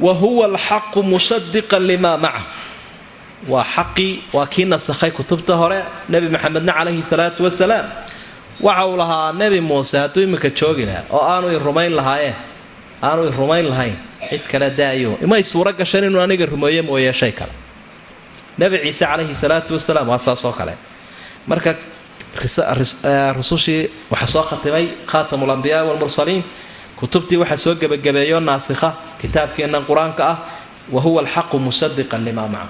wa huwa alxaqu mushadiqan limaa maca. Waa xaqii waa kii nasakhay kutubta hore nebi maxamedna calayhi salaatu wasalaam waxa uu lahaa nebi muuse hadduu iminka joogi lahaa oo aanu i rumayn lahaayeen aanu i rumayn lahayn cid kale daayo. Imay suuro gasheen inuu aniga rumeeye mooye shay kale. Nebi ciise calayhi salaatu wasalaam waa saas oo kale. Marka rusushii waxaa soo khatimay khaatamul ambiyaa walmursaliin kutubtii waxaa soo gebagabeeyo naasikha kitaabkeennan qur'aanka ah wa huwa alxaqu musadiqan limaa maca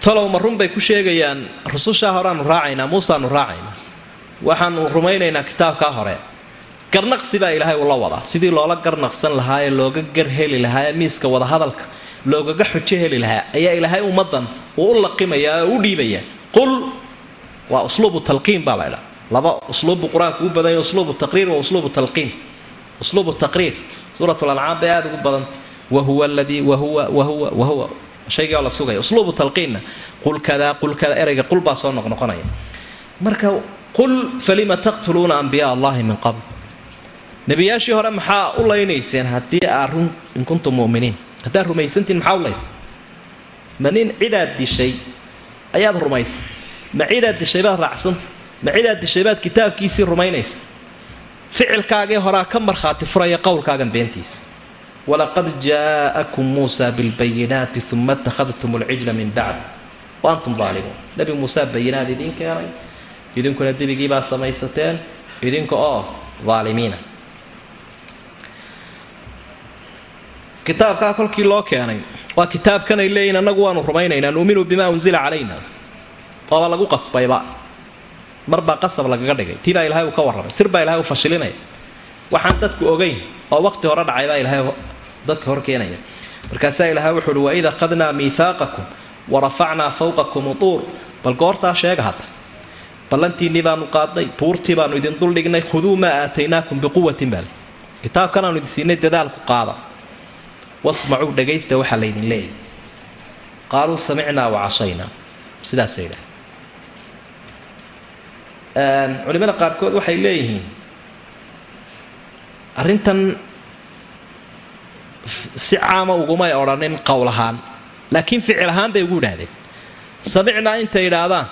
talow ma run bay ku sheegayaan rusushaa horeaanu raacaynaa muuseaanu raacaynaa. Waxaanu rumaynaynaa kitaabkaa hore garnaqsi baa ilaahay ula wadaa sidii loola garnaqsan lahaa ee looga gar heli lahaa ee miiska wadahadalka loogaga xujo heli lahaa ayaa ilaahay ummadan uu u laqimayaa oo u dhiibayaa. Qul waa usluubu talqiin baa laydhaa laba usluubbu qur'aanku u badanya usluubu taqriir wa usluubu talqiin. Usluubu taqriir suurat lancaam bay aada ugu badanta wahuwa aladii wahuwa wahuwa wahuwa shaygii oo la sugaya. Usluubu talqiinna qul kadaa qul kadaa ereyga qul baa soo noqnoqonaya. Marka qul falima taqtuluuna ambiyaa allahi min qabl nebiyaashii hore maxaa u laynayseen haddii aad run in kuntum muminiin? Haddaad rumaysantiin maxaa u laysa? Ma nin cidaad dishay ayaad rumaysa. Ma cidaad dishay baad raacsanta ma cidaad dishay baad kitaabkiisii rumaynaysa. Ficilkaagii horaa ka markhaati furaya qowlkaagan beentiisa walaqad jaa'akum muusa bilbayinaati uma attakhadtum alcijla min bacd wa antum daalimuun nebi muuse bayinaad idiin keenay idinkuna debigiibaa samaysateen idinka oo daalimiina kitaabkaa kolkii loo keenay waa kitaabkanay leeyihiin annagu waanu rumaynaynaa nuuminu bimaa unzila calayna. Ooba lagu qasbayba marbaa qasab lagaga dhigay. Tii baa ilahay uu ka warramay. Sir baa ilahay u fashilinaya waxaan dadku ogeyn oo waqti hore dhacay baa ilahay dadka hor keenaya. Markaasaa ilahay wuxuu uhi waid akhadnaa miihaaqakum warafacnaa fawqakum utuur. Bal goortaa sheega hadda ballantiinnii baanu qaadnay buurtii baanu idin duldhignay khuduu maa aataynaakum biquwatin baal kitaabkan aanu idin siinay dadaalku qaada wasmacuu dhagaysta waxaa laydin leeyahy. Qaaluu samicnaa wa sidaasay idhaah culimada qaarkood waxay leeyihiin arrintan si caama ugumay odhanin qowl ahaan laakiin ficil ahaan bay ugu yidhaahdeen. Samicnaa intay idhaahdaan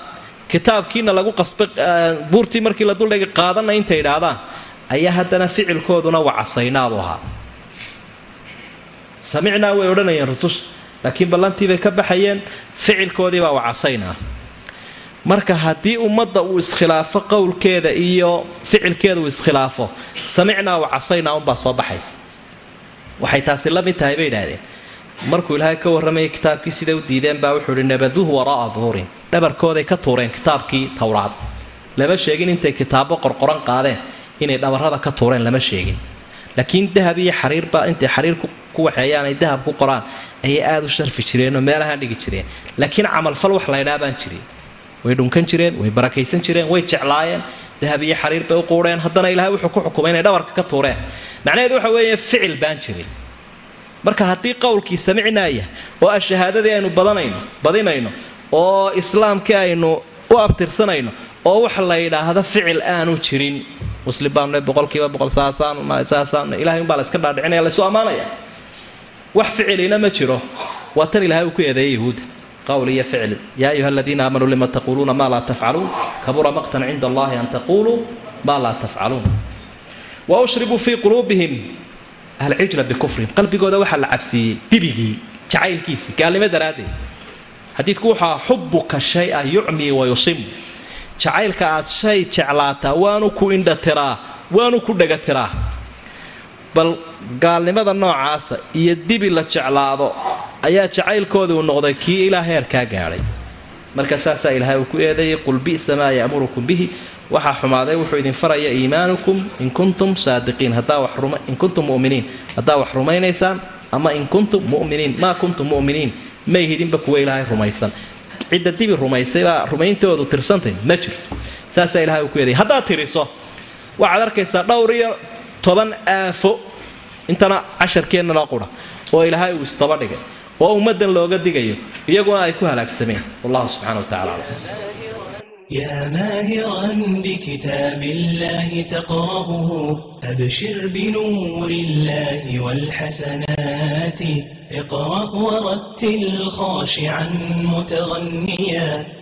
kitaabkiina lagu qasbay buurtii markii la duldhigay qaadanna intay idhaahdaan ayaa haddana ficilkooduna wacasaynaabuu ahaa samicnaa way odhanayeen rususha laakiin ballantiibay ka baxayeen ficilkoodiibaa wacasaynaa marka haddii ummadda uu iskhilaafo qowlkeeda iyo ficilkeeda uu iskhilaafo samicnaa wacasaynaa unbaa soo baxaysa. Waxay taasi la mid tahay bay idhaahdeen markuu ilaahay ka warramayay kitaabkii siday u diideen baa wuxuu ihi nabaduuhu waraa'a duhuurin dhabarkooday ka tuureen kitaabkii towraad lama sheegin intay kitaabo qorqoran qaadeen inay dhabarada ka tuureen lama sheegin laakiin dahab iyo xariirba intay xariir ku waxeeyaan ay dahab ku qoraan ayay aada u sharfi jireenoo meelaha dhigi jireen. Laakiin camalfal wax laydhaa baan way dhunkan jireen way barakaysan jireen way jeclaayeen. Dahab iyo xariir bay u quudheen haddana ilaahay wuxuu ku xukumay inay dhabarka ka tuureen. Macnaheedu waxa weeye ficil baan jirin marka haddii qowlkii samicnaaya oo ah aynu badanayno badinayno oo islaamkii aynu u abtirsanayno oo wax la yidhaahdo ficil aanu jirin muslim baanu boqolkiiba boqol saasaan ilahay umbaa la dhaadhicinaya laysu ammaanaya wax ficilina ma jiro. Waa tan ilahay uu ku eedeeyay yahuudda qowl iyo ficil. Yaa ayuha aladiina aamanuu lima taquuluuna maa laa tafcaluun kabura maqtan cinda allahi an taquluu maa laa tafcaluun wa ushribuu fii quluubihim alcijla bikufrihim qalbigooda waxaa la cabsiiyey dibigii jacaylkiisii gaalnimo daraaddeed. Xadiidku wuxua xubuka shay-a yucmii wa yusimu jacaylka aad shay jeclaataa waanu ku indhatiraa waanu ku dhegatiraa bal gaalnimada noocaasa iyo dibi la jeclaado ayaa jacaylkoodii uu noqday kii ilaa heerkaa gaadhay. Marka saasaa ilaahay uu ku eedeeyay qul bi'sa maa ya'murukum bihi. Waxaa xumaaday wuxuu idin faraya iimaanukum in kuntum saadiqiin. In kuntum muminiin. Haddaa wax rumaynaysaan ama in kuntum muminiin maa kuntum muminiin. May hidinba kuwa ilaahay rumaysan cidda dibi rumaysaybaa rumayntoodu tirsantay ma jirto saasaa ilahay uu ku eedeeyay haddaad tiriso waxaad arkaysaa dhowr iyo toban aafo intana casharkeennana qura oo ilaahay uu isdaba dhigay oo ummaddan looga digayo iyaguna ay ku halaagsameen wallahu subxana wa tacala aclam يا ماهرا بكتاب الله تقرأه أبشر بنور الله والحسنات اقرأ ورتل خاشعا متغنيا